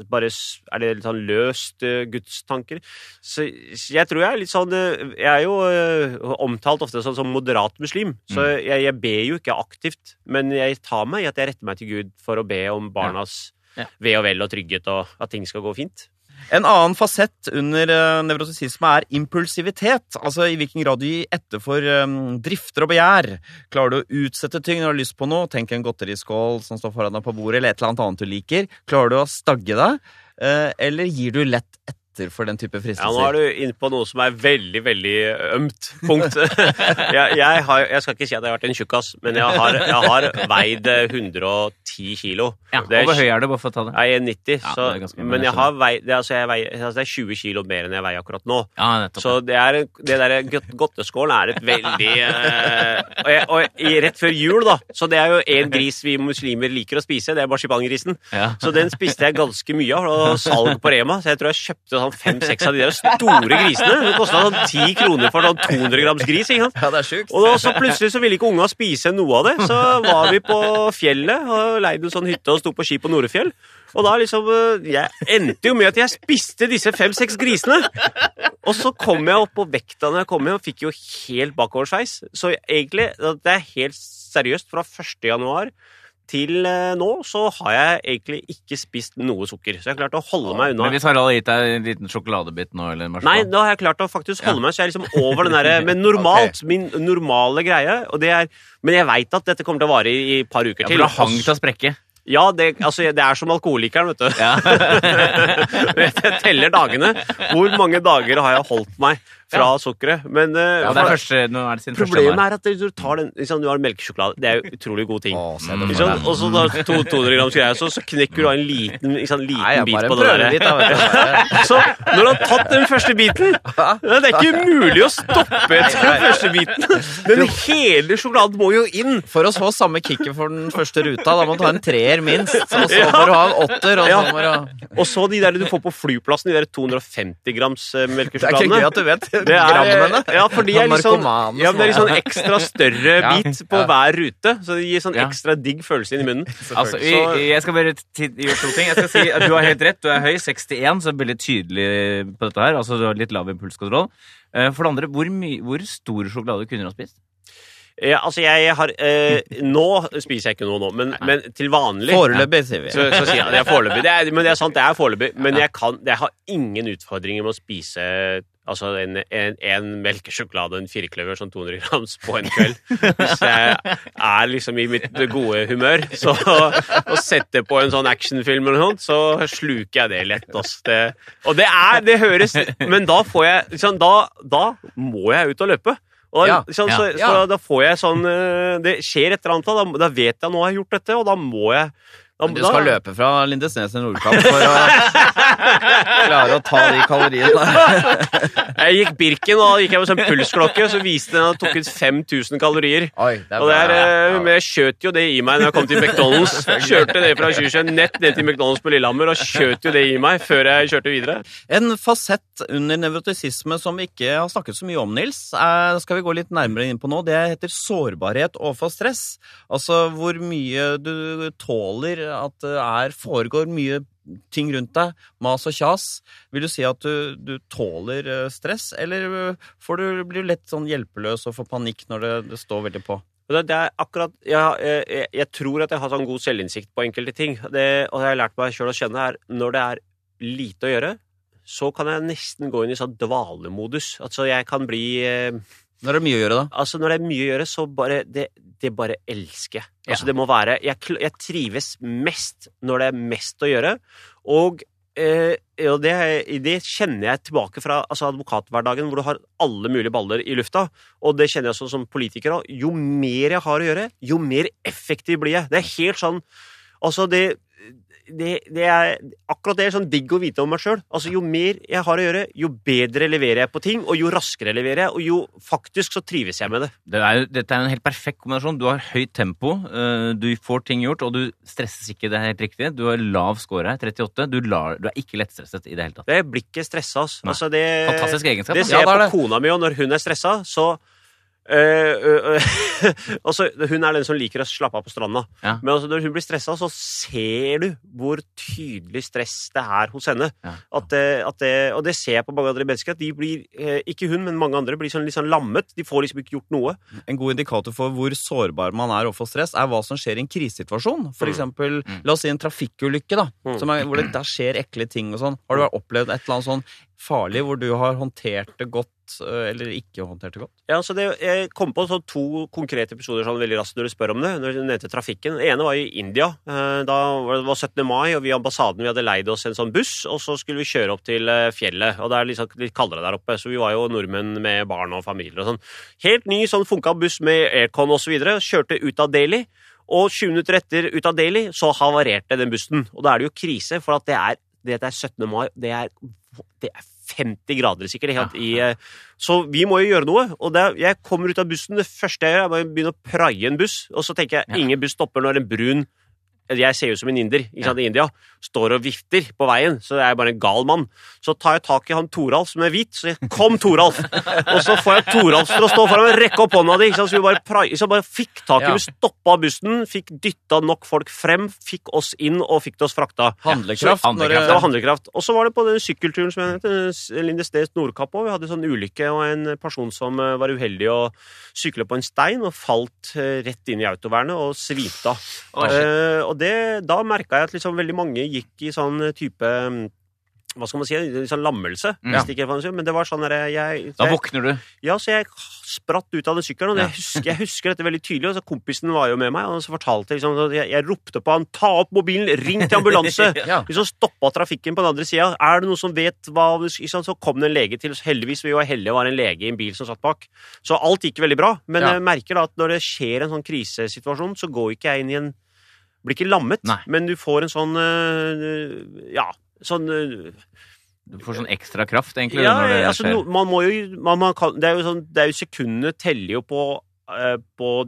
bare Er det litt sånn løst uh, gudstanker? Så jeg tror jeg er litt sånn Jeg er jo uh, omtalt ofte som, som moderat muslim, så jeg, jeg ber jo ikke aktivt. Men jeg tar meg i at jeg retter meg til Gud for å be om barnas Ja. ve og vel og trygghet, og at ting skal gå fint. En annen fasett under uh, er impulsivitet. Altså i hvilken grad du gir etter for um, drifter og begjær. Klarer du å utsette ting når du har lyst på noe? Tenk en godteriskål som står foran deg på bordet, eller et eller annet annet du liker. Klarer du å stagge deg, eh, eller gir du lett etter for den type fristelser. Ja, nå er du inne på noe som er veldig, veldig ømt punkt. [laughs] jeg, jeg, har, jeg skal ikke si at jeg har vært en tjukkas, men jeg har, jeg har veid eh, 110 kilo. Ja, Det er og hvor høy er du, bare for å ta det? Jeg er 90, Ja, så, det er men jeg har veid, det, altså, jeg veier, altså, det er 20 kilo mer enn jeg veier akkurat nå. Ja, nettopp. Så det, er, det der godteskålen er et veldig eh, og, jeg, og i, Rett før jul, da. Så det er jo en gris vi muslimer liker å spise. Det er marsipangrisen. Ja. Så den spiste jeg ganske mye av. Og salg på Rema. Så jeg tror jeg kjøpte sånn fem-seks av de der store grisene. Det kosta sånn ti kroner for sånn 200 grams gris. ikke sant? Ja, det er sjukt. Og da, så plutselig så ville ikke unga spise noe av det. Så var vi på fjellet og leide en sånn hytte og sto på ski på Norefjell. Og da liksom eh, Jeg endte jo med at jeg spiste disse fem-seks grisene. Og så kom jeg opp på vekta når jeg kom hjem, og fikk jo helt bakoversveis. Så egentlig, det er helt seriøst, fra 1. januar til eh, nå så har jeg egentlig ikke spist noe sukker. Så jeg har klart å holde meg unna. Men hvis Harald har gitt deg en liten sjokoladebit nå, eller en Nei, da har jeg klart å faktisk holde meg, så jeg er liksom over den derre [laughs] Men normalt, min normale greie, og det er Men jeg veit at dette kommer til å vare i et par uker Ja, til. for du har hang til å sprekke. Ja, det, altså, det er som alkoholikeren, vet du. Ja. [laughs] jeg teller dagene. Hvor mange dager har jeg holdt meg fra sukkeret. Men eh, Ja, det er første, nå er det sin problemet er at du tar den liksom, Du har melkesjokolade. Det er jo utrolig god ting. Å, se Mm. Ikke for sant? deg. Og så da 200 grams greier, så, så knekker du av en liten, liksom, liten Nei, bit på det der. litt, da. [laughs] Så når du har tatt den første biten Det er ikke mulig å stoppe etter den første biten. Den hele sjokoladen må jo inn. For å få samme kicket for den første ruta, da må du ha en treer minst. Og så får du ha en åtter, og så Ja. må du ha Og så de der du får på flyplassen, de der 250 grams melkesjokoladene. Det er ikke gøy at du vet Det er, ja, for de er litt sånn, ja, det er litt sånn. ekstra større [laughs] bit på hver rute. Så det gir sånn ekstra digg følelse inn i munnen. [laughs] Altså, vi, jeg skal bare gjøre to ting. Jeg skal si at Du har helt rett. Du er høy, 61, så veldig tydelig på dette her. Altså, Du har litt lav impulskontroll. Eh, For det andre, hvor, hvor stor sjokolade kunne du ha spist? Ja, altså, jeg har eh, Nå spiser jeg ikke noe nå, men, men til vanlig Foreløpig, sier vi. så, så sier jeg det er foreløpig. Er, men det er sant, det er foreløpig. Men jeg, kan, jeg har ingen utfordringer med å spise altså en, en, en melkesjokolade og en firkløver sånn 200 grams på en kveld. Hvis jeg er liksom i mitt gode humør. Så og setter på en sånn actionfilm eller noe sånt, så sluker jeg det lett. Altså. Det, og det er Det høres Men da får jeg liksom, da, da må jeg ut og løpe. Og da, Ja, liksom, så, ja. så da får jeg sånn eh, Det skjer et eller annet, da, da vet jeg nå har jeg gjort dette, og da må jeg Men du skal løpe fra Lindesnes til Nordkapp for å klare å ta de kaloriene. [laughs] Jeg gikk Birken, og da gikk jeg med sånn pulsklokke, så viste den at det tok ut 5000 kalorier. Oi, det Og det er, bra. eh, men jeg skjøt jo det i meg når jeg kom til McDonald's. [laughs] Kjørte det fra Sjusjøen nett ned til McDonald's på Lillehammer og skjøt jo det i meg før jeg kjørte videre. En fasett under nevrotisisme som vi ikke har snakket så mye om, Nils, er, skal vi gå litt nærmere inn på nå. Det heter sårbarhet overfor stress. Altså hvor mye du tåler at det er, foregår mye ting rundt deg, mas og kjas. Vil du si at du, du tåler eh, stress, eller eh, får du, blir du lett sånn hjelpeløs og får panikk når det, det står veldig på? Det, er akkurat, jeg, jeg, jeg tror at jeg har sånn god selvinnsikt på enkelte ting. Det, og det har lært meg sjøl å kjenne, er når det er lite å gjøre, så kan jeg nesten gå inn i sånn dvalemodus. Altså jeg kan bli eh, Når det er mye å gjøre, da? Altså, når det er mye å gjøre, så bare Det, det bare elsker jeg. Altså, Ja. det må være jeg, jeg trives mest når det er mest å gjøre, og eh, og det, det kjenner jeg tilbake fra altså advokathverdagen, hvor du har alle mulige baller i lufta. Og det kjenner jeg også som politiker òg. Jo mer jeg har å gjøre, jo mer effektiv blir jeg. Det er helt sånn Altså, det det, det er akkurat det er sånn digg å vite om meg sjøl. Altså, jo mer jeg har å gjøre, jo bedre leverer jeg på ting, og jo raskere leverer jeg, og jo faktisk så trives jeg med det. Det er, dette er en helt perfekt kombinasjon. Du har høyt tempo, eh, du får ting gjort, og du stresses ikke. Det er helt riktig. Du har lav score her, 38. Du, lar, du er ikke lettstresset i det hele tatt. Det blir ikke stressa. ass. Altså, det, Fantastisk egenskap. Det ser ser Ja, det er jeg på kona mi, og når hun er stressa, så øh, øh, altså, Hun er den som liker å slappe av på stranda. Ja. Men altså, når hun blir stressa, så ser du hvor tydelig stress det er hos henne. Ja. At det, at det, og det ser jeg på mange andre mennesker. At de blir, eh, ikke hun, men mange andre, blir sånn, litt sånn lammet. De får liksom ikke gjort noe. En god indikator for hvor sårbar man er overfor stress, er hva som skjer i en krisesituasjon. For Mm. eksempel, Mm. la oss si en trafikkulykke, da, Mm. som er, hvor det der skjer ekle ting og sånn. Har du opplevd et eller annet sånn farlig hvor du har håndtert det godt, øh, eller ikke håndtert det godt? Ja, så det, Jeg kom på to konkrete episoder sånn veldig raskt når du spør om det. Når du nevnte trafikken. Den ene var i India. Eh, Da var det 17. mai, og vi i ambassaden vi hadde leid oss en sånn buss. Og så skulle vi kjøre opp til eh, fjellet. Og det er liksom litt kaldere der oppe, så vi var jo nordmenn med barn og familier og sånn. Helt ny sånn funka buss med aircon videre. Kjørte ut av Delhi. Og 20 minutter etter ut av Delhi så havarerte den bussen. Og da er det jo krise, for at det er, det at det er 17. mai. Det er, det er 50 grader sikkert. Helt, i, eh, så vi må jo gjøre noe. Og det, jeg kommer ut av bussen, det første jeg gjør, er å begynne å praie en buss. Og så tenker jeg Ja. ingen buss stopper når en brun jeg ser ut som en inder ikke sant, i India, står og vifter på veien, så jeg er bare en gal mann. Så tar jeg tak i han Toralf som er hvit, så jeg kom Toralf! og så får jeg Toralf til å stå foran meg, rekke opp hånda di, så vi bare, så bare fikk tak i, Ja. vi stoppa bussen, fikk dytta nok folk frem, fikk oss inn og fikk oss frakta. Handlekraft. Så- Det var handlekraft. Og så var det på den sykkelturen som jeg nevnte, Lindesnes Nordkapp òg. Vi hadde en sånn ulykke og en person som eh, var uheldig å sykle på en stein og falt eh, rett inn i autovernet og svimte av. Og det, da merka jeg at liksom veldig mange gikk i sånn type mm, hva skal man si, en sånn lammelse. Mm. Hvis det ikke Men det var sånn der, jeg, Da våkner du. Ja, så jeg spratt ut av den sykkelen, og Ja. jeg, husker, jeg husker dette veldig tydelig. Og så kompisen var jo med meg, og så fortalte jeg liksom, så jeg, jeg ropte på han 'ta opp mobilen, ring til ambulanse'! [laughs] Ja. Liksom stoppa trafikken på den andre sida. Er det noen som vet hva liksom. Så kom det en lege til. Så heldigvis vi var heldige, var en lege i en bil som satt bak. Så alt gikk veldig bra. Men Ja. jeg merker da at når det skjer en sånn krisesituasjon, så går ikke jeg inn i en Blir ikke lammet, Nei. men du får en sånn øh, Ja, sånn øh, Du får sånn ekstra kraft, egentlig. ja, når det altså, no, man må jo man, man kan, Det er jo sånn Det er jo sekundene teller jo eh, på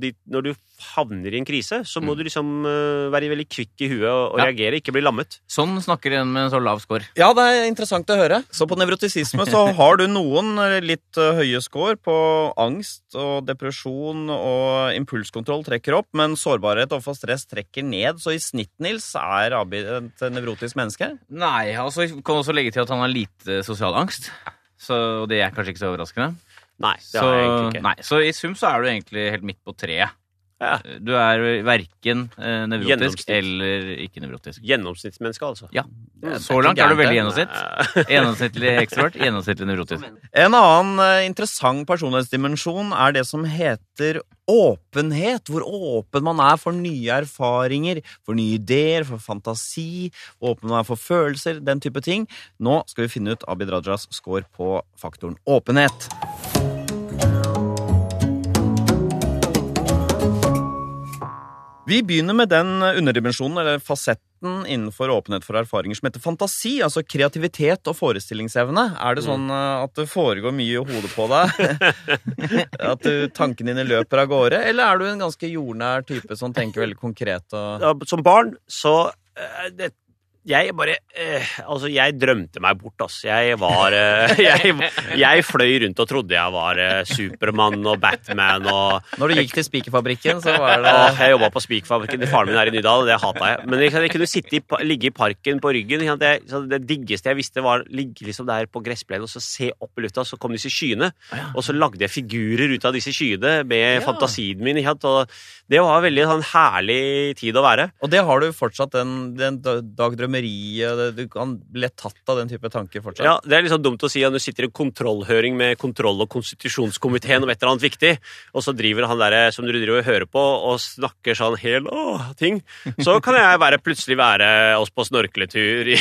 de, Når du havner i en krise, så må Mm. du liksom uh, være veldig kvikk i huet og, og Ja. reagere, ikke bli lammet. Sånn snakker en med en så lav score. Ja, det er interessant å høre. Så på nevrotisisme så [laughs] har du noen eh, litt uh, høye score på angst og depresjon og impulskontroll trekker opp, men sårbarhet overfor stress trekker ned. Så i snitt, Nils, er Abid et nevrotisk menneske? Nei, altså vi kan også legge til at han har lite sosial angst. Så det er kanskje ikke så overraskende. Nei, det Så, har jeg egentlig ikke. nei, så i sum så er du egentlig helt midt på treet. Ja. Du er verken eh, nevrotisk Gjennomsnitt. eller ikke nevrotisk. Gjennomsnittsmenneske, altså. Ja, Så langt er du veldig gjennomsnitt. [laughs] Gjennomsnittlig ekstrovert, gjennomsnittlig nevrotisk. En annen eh, interessant personlighetsdimensjon er det som heter åpenhet. Hvor åpen man er for nye erfaringer, for nye ideer, for fantasi. Åpen man er for følelser, den type ting. Nå skal vi finne ut Abid Rajas score på faktoren åpenhet. Vi begynner med den underdimensjonen, eller fasetten innenfor åpenhet for erfaringer, som heter fantasi. Altså kreativitet og forestillingsevne. Er det sånn eh, at det foregår mye i hodet på deg? [laughs] at du, tankene dine løper av gårde? Eller er du en ganske jordnær type som tenker veldig konkret? Og... Ja, Som barn så eh, det, Jeg bare eh, Altså, jeg drømte meg bort, altså. Jeg var eh, [laughs] jeg, jeg fløy rundt og trodde jeg var eh, Supermann og Batman og Når du gikk til spikerfabrikken, så var det Åh, jeg jobba på Spikerfabrikken. faren min er i Nydal, og det hata jeg. Men jeg, jeg kunne sitte i, ligge i parken på ryggen. Så det diggeste jeg visste, var å ligge liksom der på gressplenen og så se opp i lufta, så kom disse skyene. Og så lagde jeg figurer ut av disse skyene med Ja. fantasien min. Og det var veldig sånn herlig tid å være. Og det har du fortsatt, den, den dagdrømmeriet det- Du kan bli tatt av den type tanker fortsatt. Ja, Det er sånn dumt å si at du sitter i en kontrollhøring med kontroll- og konstitusjonskomiteen om et eller annet viktig, og så driver han der som du driver og hører på og snakker sånn hel åh, ting. Så kan jeg være, plutselig være oss på snorkletur i,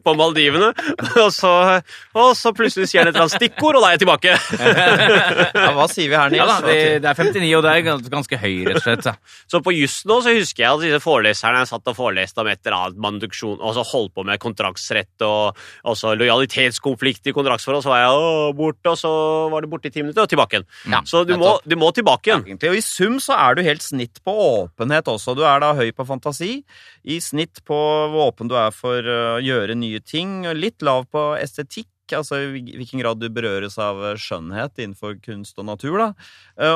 [laughs] på Maldivene, og så, og så plutselig sier han et eller annet stikkord, og da er jeg tilbake. [laughs] Ja, hva sier vi her, Nils? Ja da, det, det er 59, og det er ganske høy, rett og slett. Så på juss nå så husker jeg at disse foreleserne satt og foreleste om et eller annet manduksjon, og så holdt på med kontraktsrett og også lojalitetskonflikt i kontraktsforhold. Så var jeg å, borte, og så var det borte i ti minutter, og tilbake igjen. Ja, så du må, du må tilbake igjen. Ja, Og i sum så er du helt snitt på åpenhet også. Du er da høy på fantasi, i snitt på hvor åpen du er for å gjøre nye ting, litt lav på estetikk. Altså i hvilken grad du berøres av skjønnhet innenfor kunst og natur, da.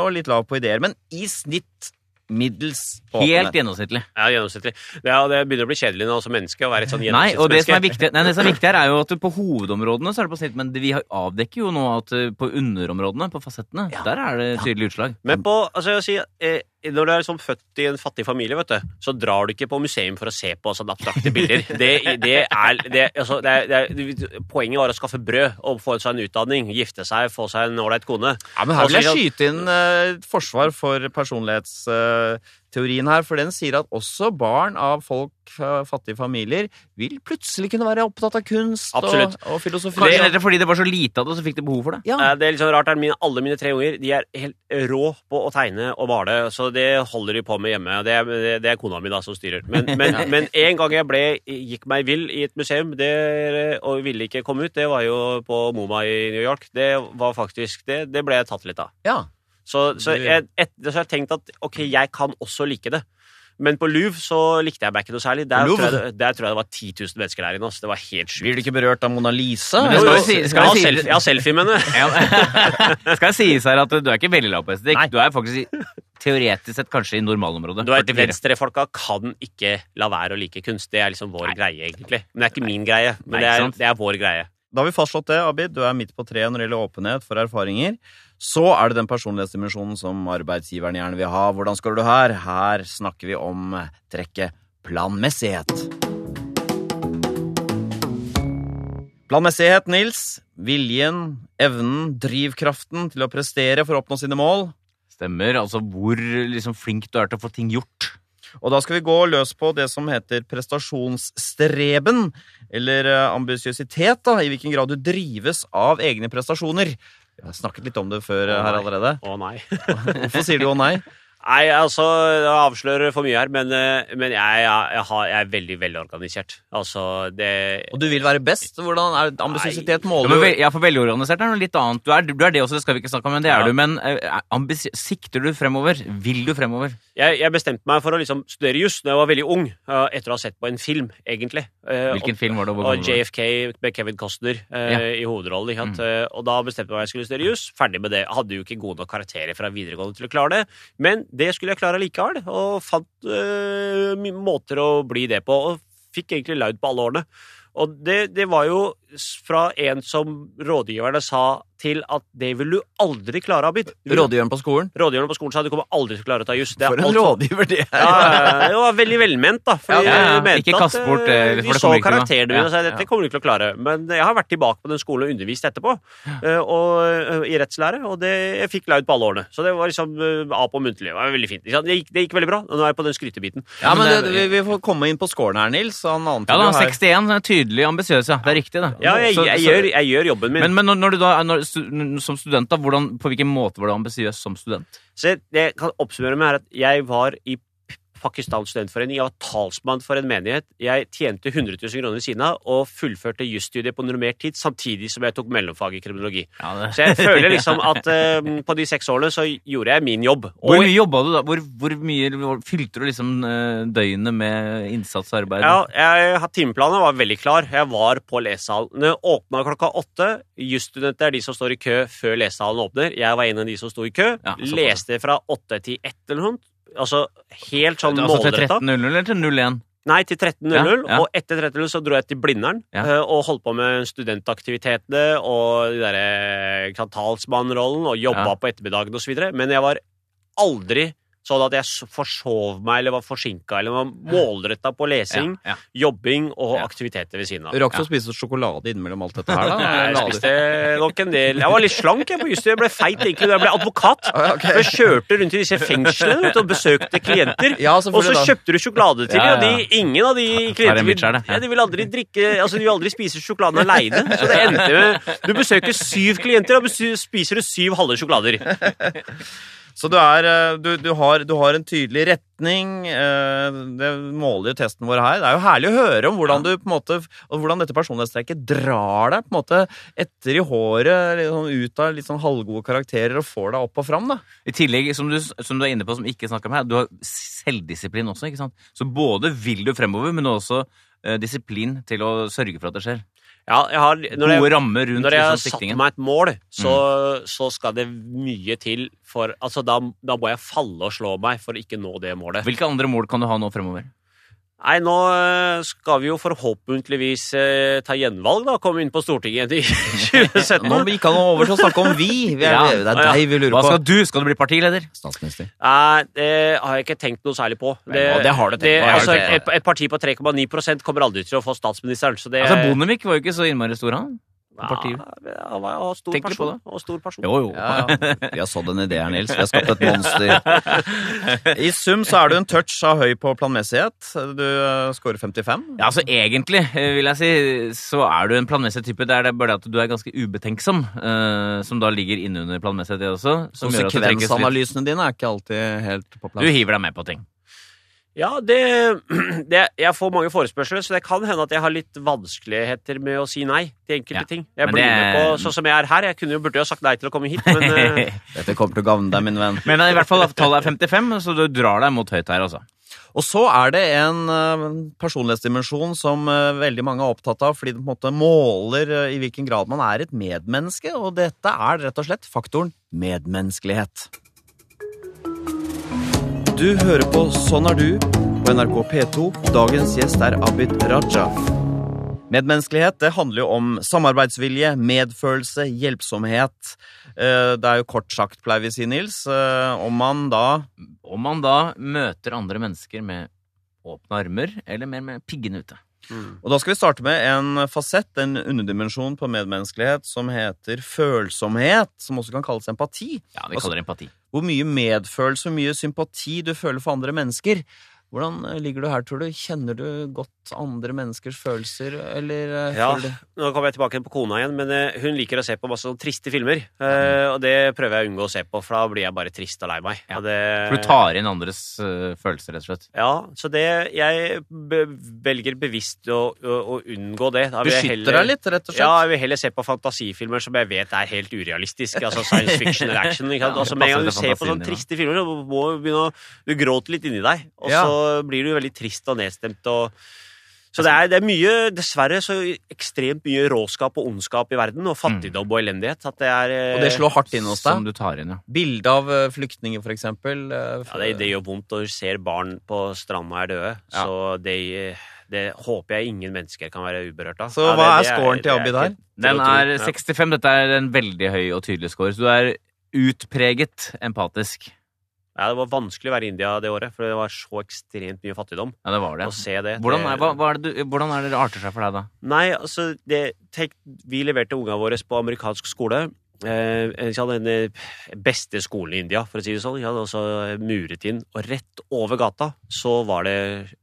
Og litt lav på ideer. Men i snitt middels Helt gjennomsnittlig. Ja, gjennomsnittlig. Det, er- det begynner å bli kjedelig nå som menneske å være et sånn Nei, og det som er viktig, nei, det som er viktig her, er jo at [laughs] på hovedområdene så er det på snitt, men vi avdekker jo nå at eh, på underområdene, på fasettene, der er det tydelig utslag. Men på, altså jeg vil si, eh, når du er sånn født i en fattig familie, vet du, så drar du ikke på museum for å se på sånne abstrakte bilder. Det, det er, det, altså, det er, poenget var å skaffe brød og få seg en utdanning, gifte seg, få seg en ålreit kone. Ja, men her vil jeg skyte inn uh, forsvar for personlighetsteorien her, for den sier at også barn av folk fra fattige familier vil plutselig kunne være opptatt av kunst og, Absolutt. og filosofi. Kanskje nettopp fordi det var så lite av det, så fikk de behov for det. Ja. Det er litt sånn rart, er mine, alle mine tre unger de er helt rå på å tegne og male, så det holder de på med hjemme. Det er, det- er kona mi da som styrer. Men, [laughs] men, men en gang jeg ble, gikk meg vill i et museum det, og ville ikke komme ut, det var jo på MoMA i New York. Det var faktisk, det, det ble jeg tatt litt av. ja. Så, så, jeg, et, så har jeg tenkt at ok, jeg kan også like det. Men på Louvre så likte jeg meg ikke noe særlig. Der, tror jeg, der tror jeg det var 10 000 mennesker der inne. Altså. Det var helt sjukt. Blir du ikke berørt av Mona Lisa? Men det skal jo, si- skal jeg har si- selfie, jeg har selfie med henne. Ja. [laughs] Skal sies her at du er ikke veldig lav på estetikk. Du er faktisk teoretisk sett kanskje i normalområdet. Du vet, 44. Venstrefolka kan ikke la være å like kunst. Det er liksom vår greie, egentlig. Men det er ikke min greie. Men Nei, det, er, det er vår greie. Da har vi fastslått det, Abid. Du er midt på treet når det gjelder åpenhet for erfaringer. Så er det den personlighetsdimensjonen som arbeidsgiveren gjerne vil ha. Hvordan skal du her? Her snakker vi om trekket planmessighet. Planmessighet, Nils. Viljen, evnen, drivkraften til å prestere for å oppnå sine mål. Stemmer. Altså hvor liksom, flink du er til å få ting gjort. Og da skal vi gå løs på det som heter prestasjonsstreben, eller eh, ambisiøsitet, da, i hvilken grad du drives av egne prestasjoner. Jeg har snakket litt om det før eh, her allerede. Å nei. Hvorfor sier du å nei? Nei, altså, Jeg avslører for mye her, men, eh, men jeg, jeg, jeg, har, jeg er veldig velorganisert. Altså, det Og du vil være best? Hvordan er ambisiøsitet måler du ja, for velorganisert er noe litt annet. Du er, du er det også, det skal vi ikke snakke om, men det er Ja. du. Men ambis, sikter du fremover? Vil du fremover? jeg, jeg bestemte meg for å liksom studere juss da jeg var veldig ung, eh, etter å ha sett på en film, egentlig. Eh, Hvilken og, film var det? og? JFK med Kevin Costner eh, Ja. i hovedrollen. Ikke sant? Mm. Eh, Og da bestemte jeg meg for at jeg skulle studere juss. Ferdig med det. Jeg hadde jo ikke gode nok karakterer fra videregående til å klare det, men det skulle jeg klare likevel, og fant eh, måter å bli det på, og fikk egentlig laud på alle årene. Og det, det var jo fra en som rådgiverne sa til at det vil du aldri klare, Abid. Rådgiveren på skolen? Rådgiverne på skolen sa du kommer aldri til å klare å ta juss. Er For en rådgiver det er! ja, det var veldig velment, da. For Ja, ja, ja. mente Ikke kast bort, det. Vi det så kommer ikke karakterene mine og sa dette kommer du ikke til å klare. Men jeg har vært tilbake på den skolen og undervist etterpå, eh, og, eh, i rettslære, og det, jeg fikk laud på alle årene. Så det var liksom eh, A på muntlig. Det var veldig fint. Det gikk, det gikk veldig bra. og Nå er jeg på den skrytebiten. Ja, men det, vi, vi får komme inn på scoren her, Nils. Han Ja da, jo her. 61. det er Tydelig ambisiøs, ja. Det er riktig, det. Ja, jeg, jeg, jeg, gjør, jeg gjør jobben min. Men, men når, når du da når, som student, da, hvordan, på hvilken måte var du ambisiøs som student? Så det jeg kan oppsummere med er at jeg var i P- Pakistan studentforening. Jeg var talsmann for en menighet. Jeg tjente 100 000 kroner ved siden av og fullførte jusstudiet på normert tid, samtidig som jeg tok mellomfag i kriminologi. Ja. Så jeg føler liksom at uh, på de seks årene så gjorde jeg min jobb. Hvor Og mye jobba du da? Hvor, hvor mye hvor, fylte du liksom eh, døgnet med innsatsarbeid? ja, jeg, timeplanen var veldig klar. Jeg var på lesesalene. Åpna klokka åtte. Jusstudenter er de som står i kø før lesesalen åpner. Jeg var en av de som sto i kø. Ja. Leste fra åtte til ett eller noe. Altså helt sånn altså til målretta. 13.00 eller til 01? Nei, til 13.00. Ja, ja. Og etter 13.00 så dro jeg til Blindern Ja. eh, og holdt på med studentaktivitetene og de derre ikke talsmannrollen og jobba på ettermiddagen osv. Men jeg var aldri sånn at jeg forsov meg eller var forsinka eller var målretta på lesing, Ja, ja. jobbing og aktiviteter ved siden av. Du rakk å spise sjokolade innimellom alt dette her, da? [laughs] Jeg spiste nok en del Jeg var litt slank jeg på justet. Jeg ble feit egentlig da jeg ble advokat. Okay. For jeg kjørte rundt i disse fengslene og besøkte klienter. Ja, Og så kjøpte du sjokolade til dem, og de, ingen av de klientene vil, ja, de vil aldri drikke Altså, de vil aldri spise sjokoladen aleine. Så det endte med Du besøker syv klienter, og spiser du syv halve sjokolader. [laughs] Så du, er, eh, du, du, har, du har en tydelig retning. eh, Det måler jo testen vår her. Det er jo herlig å høre om hvordan du måte hvordan dette personlighetstrekket drar deg på en måte etter i håret, sånn ut av litt sånn halvgode karakterer og får deg opp og fram. da. I tillegg, som du, som du er inne på, som ikke snakka om her, du har selvdisiplin også. ikke sant? Så både vil du fremover, men også eh, disiplin til å sørge for at det skjer. Ja, har Når Gode jeg, rammer rundt når jeg har liksom, satt meg et mål, så, så skal det mye til for Altså, da, da må jeg falle og slå meg for å ikke nå det målet. Hvilke andre mål kan du ha nå fremover? Nei, nå eh, skal vi jo forhåpentligvis eh, ta gjenvalg, da. Komme inn på Stortinget i [laughs] 2017. Nå gikk han over til å snakke om vi. vi er, Ja. Det er deg vi lurer på. Hva skal du? Skal du bli partileder? Statsminister. Nei, det har jeg ikke tenkt noe særlig på. Det, Men, det har du tenkt det, på, altså, et, et parti på 3,9% kommer aldri til å få statsministeren. Så det Altså, Bondevik var jo ikke så innmari stor, han. Partiet. Ja, han var han stor Tenk på person. Og stor person. Jo, jo. Ja, ja. [laughs] Vi har sådd en idé her, Nils. Vi har skapt et monster. [laughs] I sum så er du en touch av høy på planmessighet. Du eh, scorer 55. Ja, altså Egentlig eh, vil jeg si, så er du en planmessig type. Det er det bare det at du er ganske ubetenksom, eh, som da ligger innunder planmessighet, det også. Konsekvensanalysene dine er ikke alltid helt på Du hiver deg med på ting. Ja, det, [clears throat] det Jeg får mange forespørsler, så det kan hende at jeg har litt vanskeligheter med å si nei til enkelte Ja, ting. Jeg blir det- med på sånn som jeg er her. Jeg kunne jo burde jo sagt nei til å komme hit, men eh, [laughs] Dette kommer til å gagne deg, min venn. Men i hvert fall tallet er 55, så du drar deg mot høyt her, altså. Og så er det en eh, personlighetsdimensjon som eh, veldig mange er opptatt av, fordi det på en måte måler i hvilken grad man er et medmenneske, og dette er rett og slett faktoren medmenneskelighet. Du hører på Sånn er du på NRK P2. Dagens gjest er Abid Raja. Medmenneskelighet det handler jo om samarbeidsvilje, medfølelse, hjelpsomhet. Eh, Det er jo kort sagt, pleier vi å si, Nils, eh, om man da Om man da møter andre mennesker med åpne armer, eller mer med piggene ute. Og da skal vi starte med en fasett, en underdimensjon på medmenneskelighet, som heter følsomhet, som også kan kalles empati. Ja, vi Altså- kaller det empati. Hvor mye medfølelse hvor mye sympati du føler for andre mennesker. Hvordan eh, ligger du her, tror du? Kjenner du godt andre menneskers følelser, eller eh, Ja, nå kommer jeg tilbake på kona igjen, men eh, hun liker å se på masse triste filmer. eh, Og det prøver jeg å unngå å se på, for da blir jeg bare trist og lei meg. Ja. Og det, For du tar inn andres følelser, rett og slett. Ja, så det Jeg be velger bevisst å, å, å unngå det. Da vil jeg Beskytter deg litt, rett og slett? Ja, jeg vil heller se på fantasifilmer som jeg vet er helt urealistiske. Altså science fiction eller action. Ikke sant? Ja, altså, med en gang du ser på sånne triste filmer, så må du begynne å Du gråter litt inni deg, og Ja. Blir du veldig trist og nedstemt og så det er, det er mye, dessverre, så ekstremt mye råskap og ondskap i verden, og fattigdom og elendighet. At det er eh, Og det slår hardt inn hos Som deg? du tar inn, ja. Bilde av eh, flyktninger, for eksempel. eh, Ja, det, det gjør vondt når du ser barn på stranda er døde. Ja. Så det, det håper jeg ingen mennesker kan være uberørt av. Så Ja, hva er scoren til Abid her? Den er 65. Dette er en veldig høy og tydelig score. Så du er utpreget empatisk. Ja, det var vanskelig å være i India det året, for det var så ekstremt mye fattigdom. Ja, det var det. Å se det. Hvordan er, hva, hva er det du, hvordan er det det arter seg for deg, da? Nei, altså det, tenk, Vi leverte ungene våre på amerikansk skole. Eh, ikke den eh, beste skolen i India, for å si det sånn. De hadde også muret inn. Og rett over gata så var det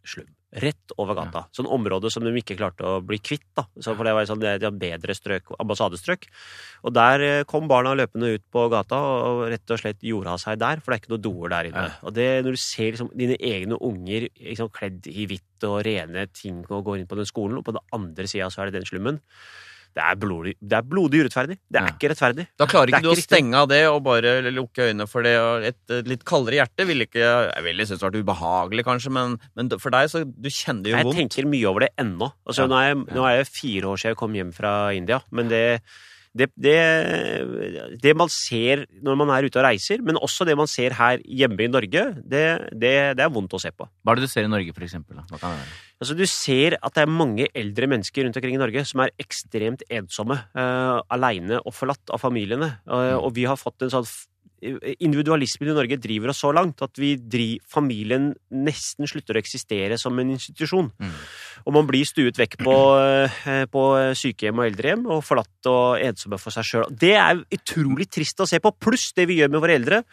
slum. Rett over gata. Sånn område som de ikke klarte å bli kvitt. da. Så for det var sånn, De har bedre strøk, ambassadestrøk. Og der eh, kom barna løpende ut på gata og rett og slett gjorde av seg der, for det er ikke noe doer der inne. Ja. Og det når du ser liksom, dine egne unger liksom, kledd i hvitt og rene ting og går inn på den skolen, og på den andre sida så er det den slummen. Det er blodig, det er blodig urettferdig. Det er Ja. ikke rettferdig. Da klarer ikke, ikke du å stenge av det og bare lukke øynene for det. Og et, et litt kaldere hjerte ville ikke Jeg ville synes det var ubehagelig, kanskje, men, men for deg, så du kjenner det jo Jeg vondt. tenker mye over det ennå. Altså, Ja. nå, er jeg, nå er jeg fire år siden jeg kom hjem fra India, men det det, det, det man ser når man er ute og reiser, men også det man ser her hjemme i Norge, det, det, det er vondt å se på. Hva er det du ser i Norge, for eksempel? Altså, du ser at det er mange eldre mennesker rundt omkring i Norge som er ekstremt ensomme, uh, aleine og forlatt av familiene. Uh, og vi har fått en sånn Individualismen i Norge driver oss så langt at vi dri, familien nesten slutter å eksistere som en institusjon. Mm. Og man blir stuet vekk på, eh, på sykehjem og eldrehjem og forlatt og ensomme for seg sjøl. Det er utrolig trist å se på, pluss det vi gjør med våre eldre.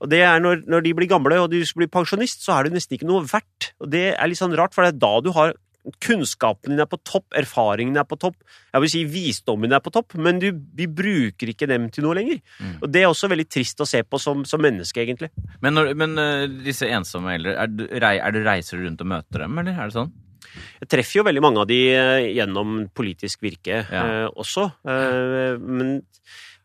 Og det er når, når de blir gamle og de blir pensjonist, så er det nesten ikke noe verdt. Og det er litt sånn rart, for det er da du har Kunnskapen din er på topp, erfaringen er på topp, jeg vil si visdommen er på topp, men du, vi bruker ikke dem til noe lenger. Mm. Og det er også veldig trist å se på som, som menneske, egentlig. Men, når, men øh, disse ensomme eldre, er du, er du reiser du rundt og møter dem, eller er det sånn? Jeg treffer jo veldig mange av de eh, gjennom politisk virke Ja. eh, også. Eh, men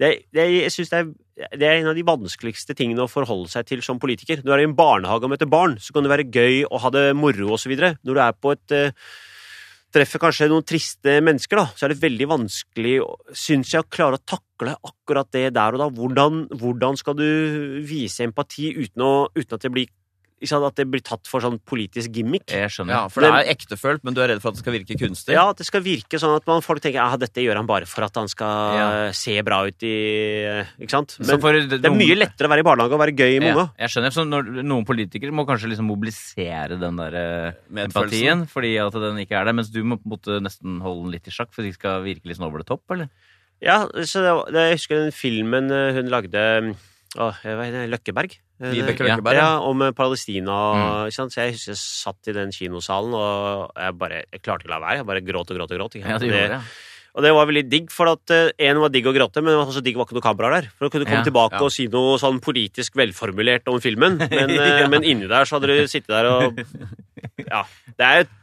det, det, jeg synes det, er, det er en av de vanskeligste tingene å forholde seg til som politiker. Når du er i en barnehage og møter barn, så kan det være gøy å ha det moro osv. Når du er på et eh, treffer kanskje noen triste mennesker, da, så er det veldig vanskelig, syns jeg, å klare å takle akkurat det der og da. Hvordan, hvordan skal du vise empati uten, å, uten at det blir sant, at det blir tatt for sånn politisk gimmick? Jeg skjønner. Ja, for det er ektefølt, men du er redd for at det skal virke kunstig? Ja, at det skal virke sånn at man, folk tenker at dette gjør han bare for at han skal Ja. se bra ut i Ikke sant? Men for det er mye lettere å være i barnehage og være gøy med Ja, unga. jeg skjønner. Så når, noen politikere må kanskje liksom mobilisere den der øh, empatien, fordi at den ikke er der, mens du må på en måte nesten holde den litt i sjakk for at de skal virke litt sånn over det topp, eller? Ja, så det, det, jeg husker den filmen eh, hun lagde Åh, hva heter det? Løkkeberg? Eh, Vibeke Løkkeberg? Ja, om eh, Palestina. Mm. Ikke sant? Så jeg husker jeg satt i den kinosalen, og jeg bare jeg klarte ikke å la være. Jeg bare gråt og gråt og gråt. ikke? Ja, det gjorde det. Og det var veldig digg, for at én en var digg å gråte, men det var også digg var ikke noen kamera der. For da kunne du komme Ja, tilbake ja. og si noe sånn politisk velformulert om filmen. [laughs] Men, eh, Ja. men inni der så hadde du sittet der og [laughs] Ja. Det er tr-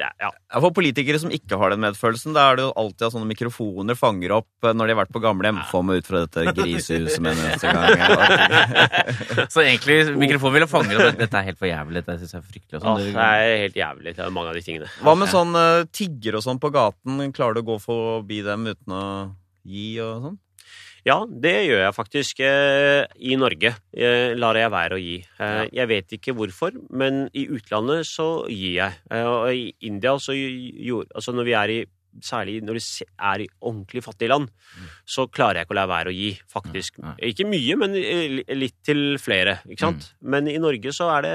ja, ja. Ja, For politikere som ikke har den medfølelsen, da er det jo alltid at sånne mikrofoner fanger opp eh, når de har vært på gamlehjem. Få meg ut fra dette [laughs] grisehuset med en eneste gang. [laughs] Så egentlig mikrofonen ville fange opp dette er helt for jævlig. Dette synes jeg er fryktelig. og Åh, Sånn. det er helt jævlig, det er mange av de tingene. Hva med sånn uh, tigger og sånn på gaten? Klarer du å gå forbi dem uten å gi og sånn? Ja, det gjør jeg faktisk eh, i Norge. Eh, lar jeg være å gi. Eh, jeg vet ikke hvorfor, men i utlandet så gir jeg. Og i India så gjorde Altså når vi er i særlig når du er i ordentlig fattige land, så klarer jeg ikke å la være å gi, faktisk. Ikke mye, men litt til flere, ikke sant? Mm. Men i Norge så er det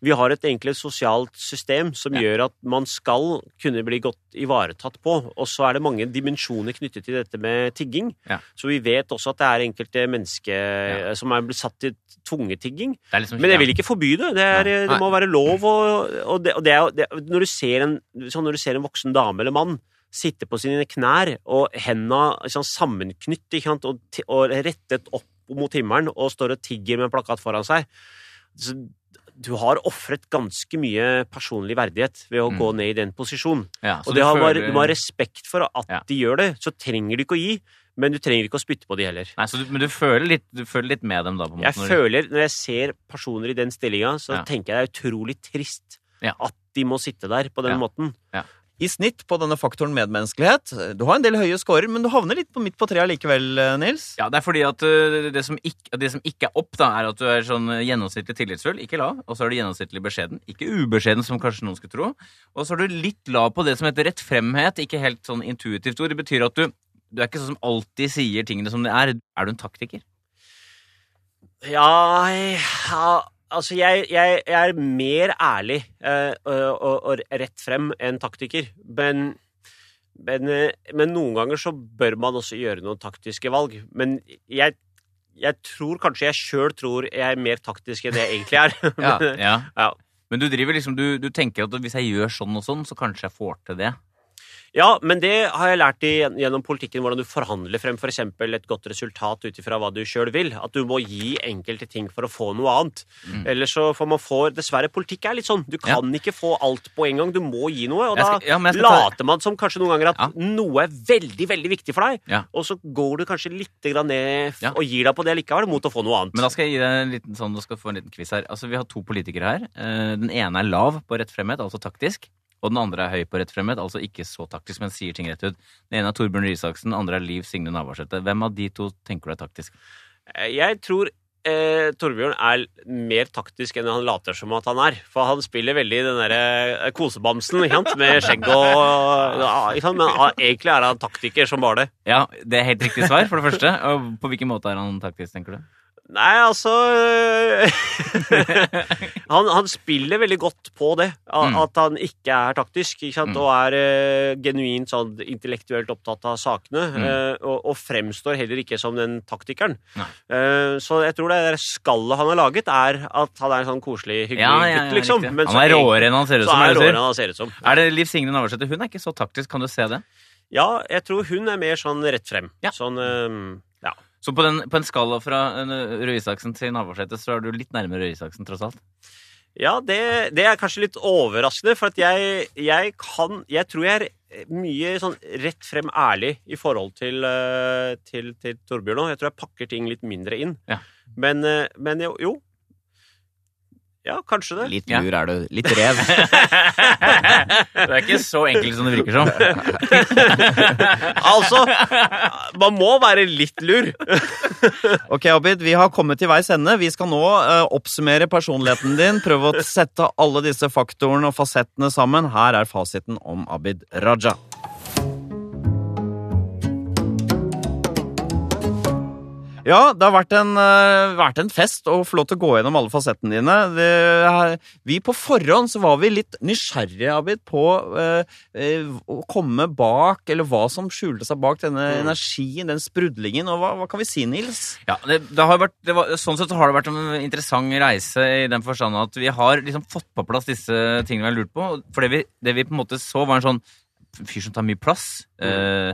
vi har et egentlig sosialt system som Ja. gjør at man skal kunne bli godt ivaretatt på. Og så er det mange dimensjoner knyttet til dette med tigging. Ja. Så vi vet også at det er enkelte mennesker Ja. som er blitt satt til tvungetigging. Liksom, Men jeg vil ikke forby det. Det, er, det må være lov. Og, og, det, og det er, det, når, du ser en, sånn når du ser en voksen dame eller mann sitte på sine knær og henda sammenknytt ikke sant, og, og rettet opp mot himmelen og står og tigger med en plakat foran seg så Du har ofret ganske mye personlig verdighet ved å Mm. gå ned i den posisjonen. ja, Og det har føler- du må ha respekt for at Ja. de gjør det. Så trenger du ikke å gi, men du trenger ikke å spytte på de heller. Nei, så du, Men du føler, litt, du føler litt med dem, da? på en måte? Jeg når føler, når jeg ser personer i den stillinga, så Ja. tenker jeg det er utrolig trist Ja. at de må sitte der på den Ja. måten. I snitt på denne faktoren medmenneskelighet. Du har en del høye scorer, men du havner litt på midt på treet likevel, eh, Nils. Ja, det er fordi at uh, det, som ikke, det som ikke er opp, da, er at du er sånn uh, gjennomsnittlig tillitsfull, ikke lav. Og så er du gjennomsnittlig beskjeden, ikke ubeskjeden, som kanskje noen skulle tro. Og så er du litt lav på det som heter rettfremhet, ikke helt sånn intuitivt ord. Det betyr at du, du er ikke sånn som alltid sier tingene som det er. Er du en taktiker? Ja, ja Altså, jeg, jeg, jeg er mer ærlig eh, og, og, og rett frem enn taktiker. Men, men, eh, men noen ganger så bør man også gjøre noen taktiske valg. Men jeg, jeg tror kanskje jeg sjøl tror jeg er mer taktisk enn det jeg egentlig er. [laughs] Ja. Men, Ja. [laughs] Ja. Men du driver liksom, du, du tenker at hvis jeg gjør sånn og sånn, så kanskje jeg får til det. Ja, men det har jeg lært i, gjennom politikken, hvordan du forhandler frem for eksempel et godt resultat ut ifra hva du sjøl vil. At du må gi enkelte ting for å få noe annet. Mm. Eller så får man få Dessverre, politikk er litt sånn. Du kan ikke få alt på en gang. Du må gi noe. Og da skal- ja, skal later man som kanskje noen ganger at Ja. noe er veldig, veldig viktig for deg. Ja. Og så går du kanskje litt grann ned Ja. og gir deg på det likevel, mot å få noe annet. Men da skal jeg gi deg en liten sånn, du skal få en liten quiz her. Altså, Vi har to politikere her. Eh, Den ene er lav på rett fremhet, altså taktisk. Og den andre er høy på rett fremmed, altså ikke så taktisk, men sier ting rett ut. Den ene er Torbjørn Røe Isaksen, den andre er Liv Signe Navarsete. Hvem av de to tenker du er taktisk? Eh, Jeg tror eh, Torbjørn er mer taktisk enn han later som at han er. For han spiller veldig den derre eh, kosebamsen med skjegg og ja. Men ah, egentlig er han taktiker som bare det. Ja, det er helt riktig svar, for det første. Og på hvilken måte er han taktisk, tenker du? Nei, altså øh, [laughs] han, han spiller veldig godt på det. Mm. At han ikke er taktisk ikke? Mm. og er uh, genuint sånn intellektuelt opptatt av sakene. Mm. Uh, og, og fremstår heller ikke som den taktikeren. Eh, så jeg tror det der skallet han har laget, er at han er en sånn koselig, hyggelig Ja, ja, ja, gutt, liksom. Men han er råere enn han ser ut som. er er råere enn han ser ut som. Er det Liv Signe Navarsete? Hun er ikke så taktisk, kan du se det? Ja, jeg tror hun er mer sånn rett frem. Sånn. Så på, den, på en skala fra uh, Røe Isaksen til Navarsete, så er du litt nærmere Røe Isaksen, tross alt? Ja, det, det er kanskje litt overraskende, for at jeg, jeg kan Jeg tror jeg er mye sånn rett frem ærlig i forhold til, eh, til, til Torbjørn nå. Jeg tror jeg pakker ting litt mindre inn. Ja. Men, eh, men jo, jo. Ja, kanskje det. Litt lur er du. Litt rev. [laughs] Det er ikke så enkelt som det virker som. [laughs] Altså, man må være litt lur. [laughs] Ok, Abid, vi har kommet til veis ende. Vi skal nå uh, oppsummere personligheten din, prøve å sette alle disse faktorene og fasettene sammen. Her er fasiten om Abid Raja. Ja, det har vært en, eh, vært en fest å få lov til å gå gjennom alle fasettene dine. Det, vi på forhånd så var vi litt nysgjerrige, Abid, på eh, eh, å komme bak, eller hva som skjulte seg bak denne Mm. energien, den sprudlingen. Og hva, hva kan vi si, Nils? Ja, det, det har vært, det var, sånn sett har det vært en interessant reise i den forstand at vi har liksom fått på plass disse tingene vi har lurt på. For det vi, det vi på en måte så, var en sånn fyr som tar mye plass. Eh,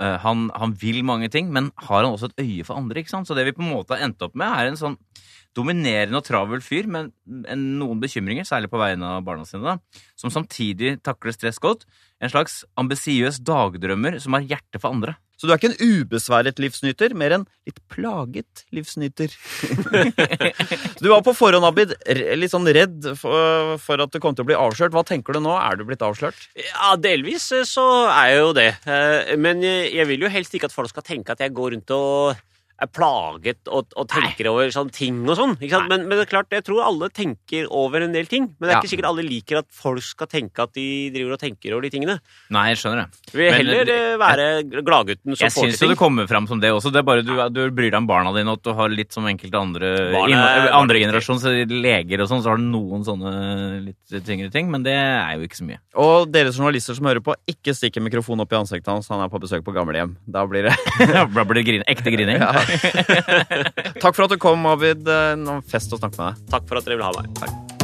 eh, han, han vil mange ting, men har han også et øye for andre? ikke sant? Så det vi på en måte har endt opp med, er en sånn dominerende og travel fyr med noen bekymringer, særlig på vegne av barna sine, da, som samtidig takler stress godt. En slags ambisiøs dagdrømmer som har hjerte for andre. Så du er ikke en ubesværet livsnyter, mer en litt plaget livsnyter. [laughs] Du var på forhånd, Abid, litt sånn redd for, for at du kom til å bli avslørt. Hva tenker du nå? Er du blitt avslørt? Ja, delvis eh, så er jeg jo det. Eh, Men jeg jeg vil jo helst ikke at folk skal tenke at jeg går rundt og er plaget og, og tenker over sånne ting og sånn. ikke sant? Men, men det er klart, jeg tror alle tenker over en del ting. Men det er Ja. ikke sikkert alle liker at folk skal tenke at de driver og tenker over de tingene. Nei, jeg skjønner det. Du vil Men- heller eh, være gladgutten som Jeg får syns til jo ting. det kommer fram som det også. Det er bare du, du bryr deg om barna dine, og at du har litt som enkelte andre Barne, andre generasjons leger og sånn, så har du noen sånne litt tyngre ting, men det er jo ikke så mye. Og dere journalister som hører på, ikke stikk en mikrofon opp i ansiktet hans. Han er på besøk på gamlehjem. Da blir det [laughs] Da blir det grin, ekte grining. [laughs] Takk for at du kom, Abid. Eh, Fest å snakke med deg. Takk for at dere ville ha meg.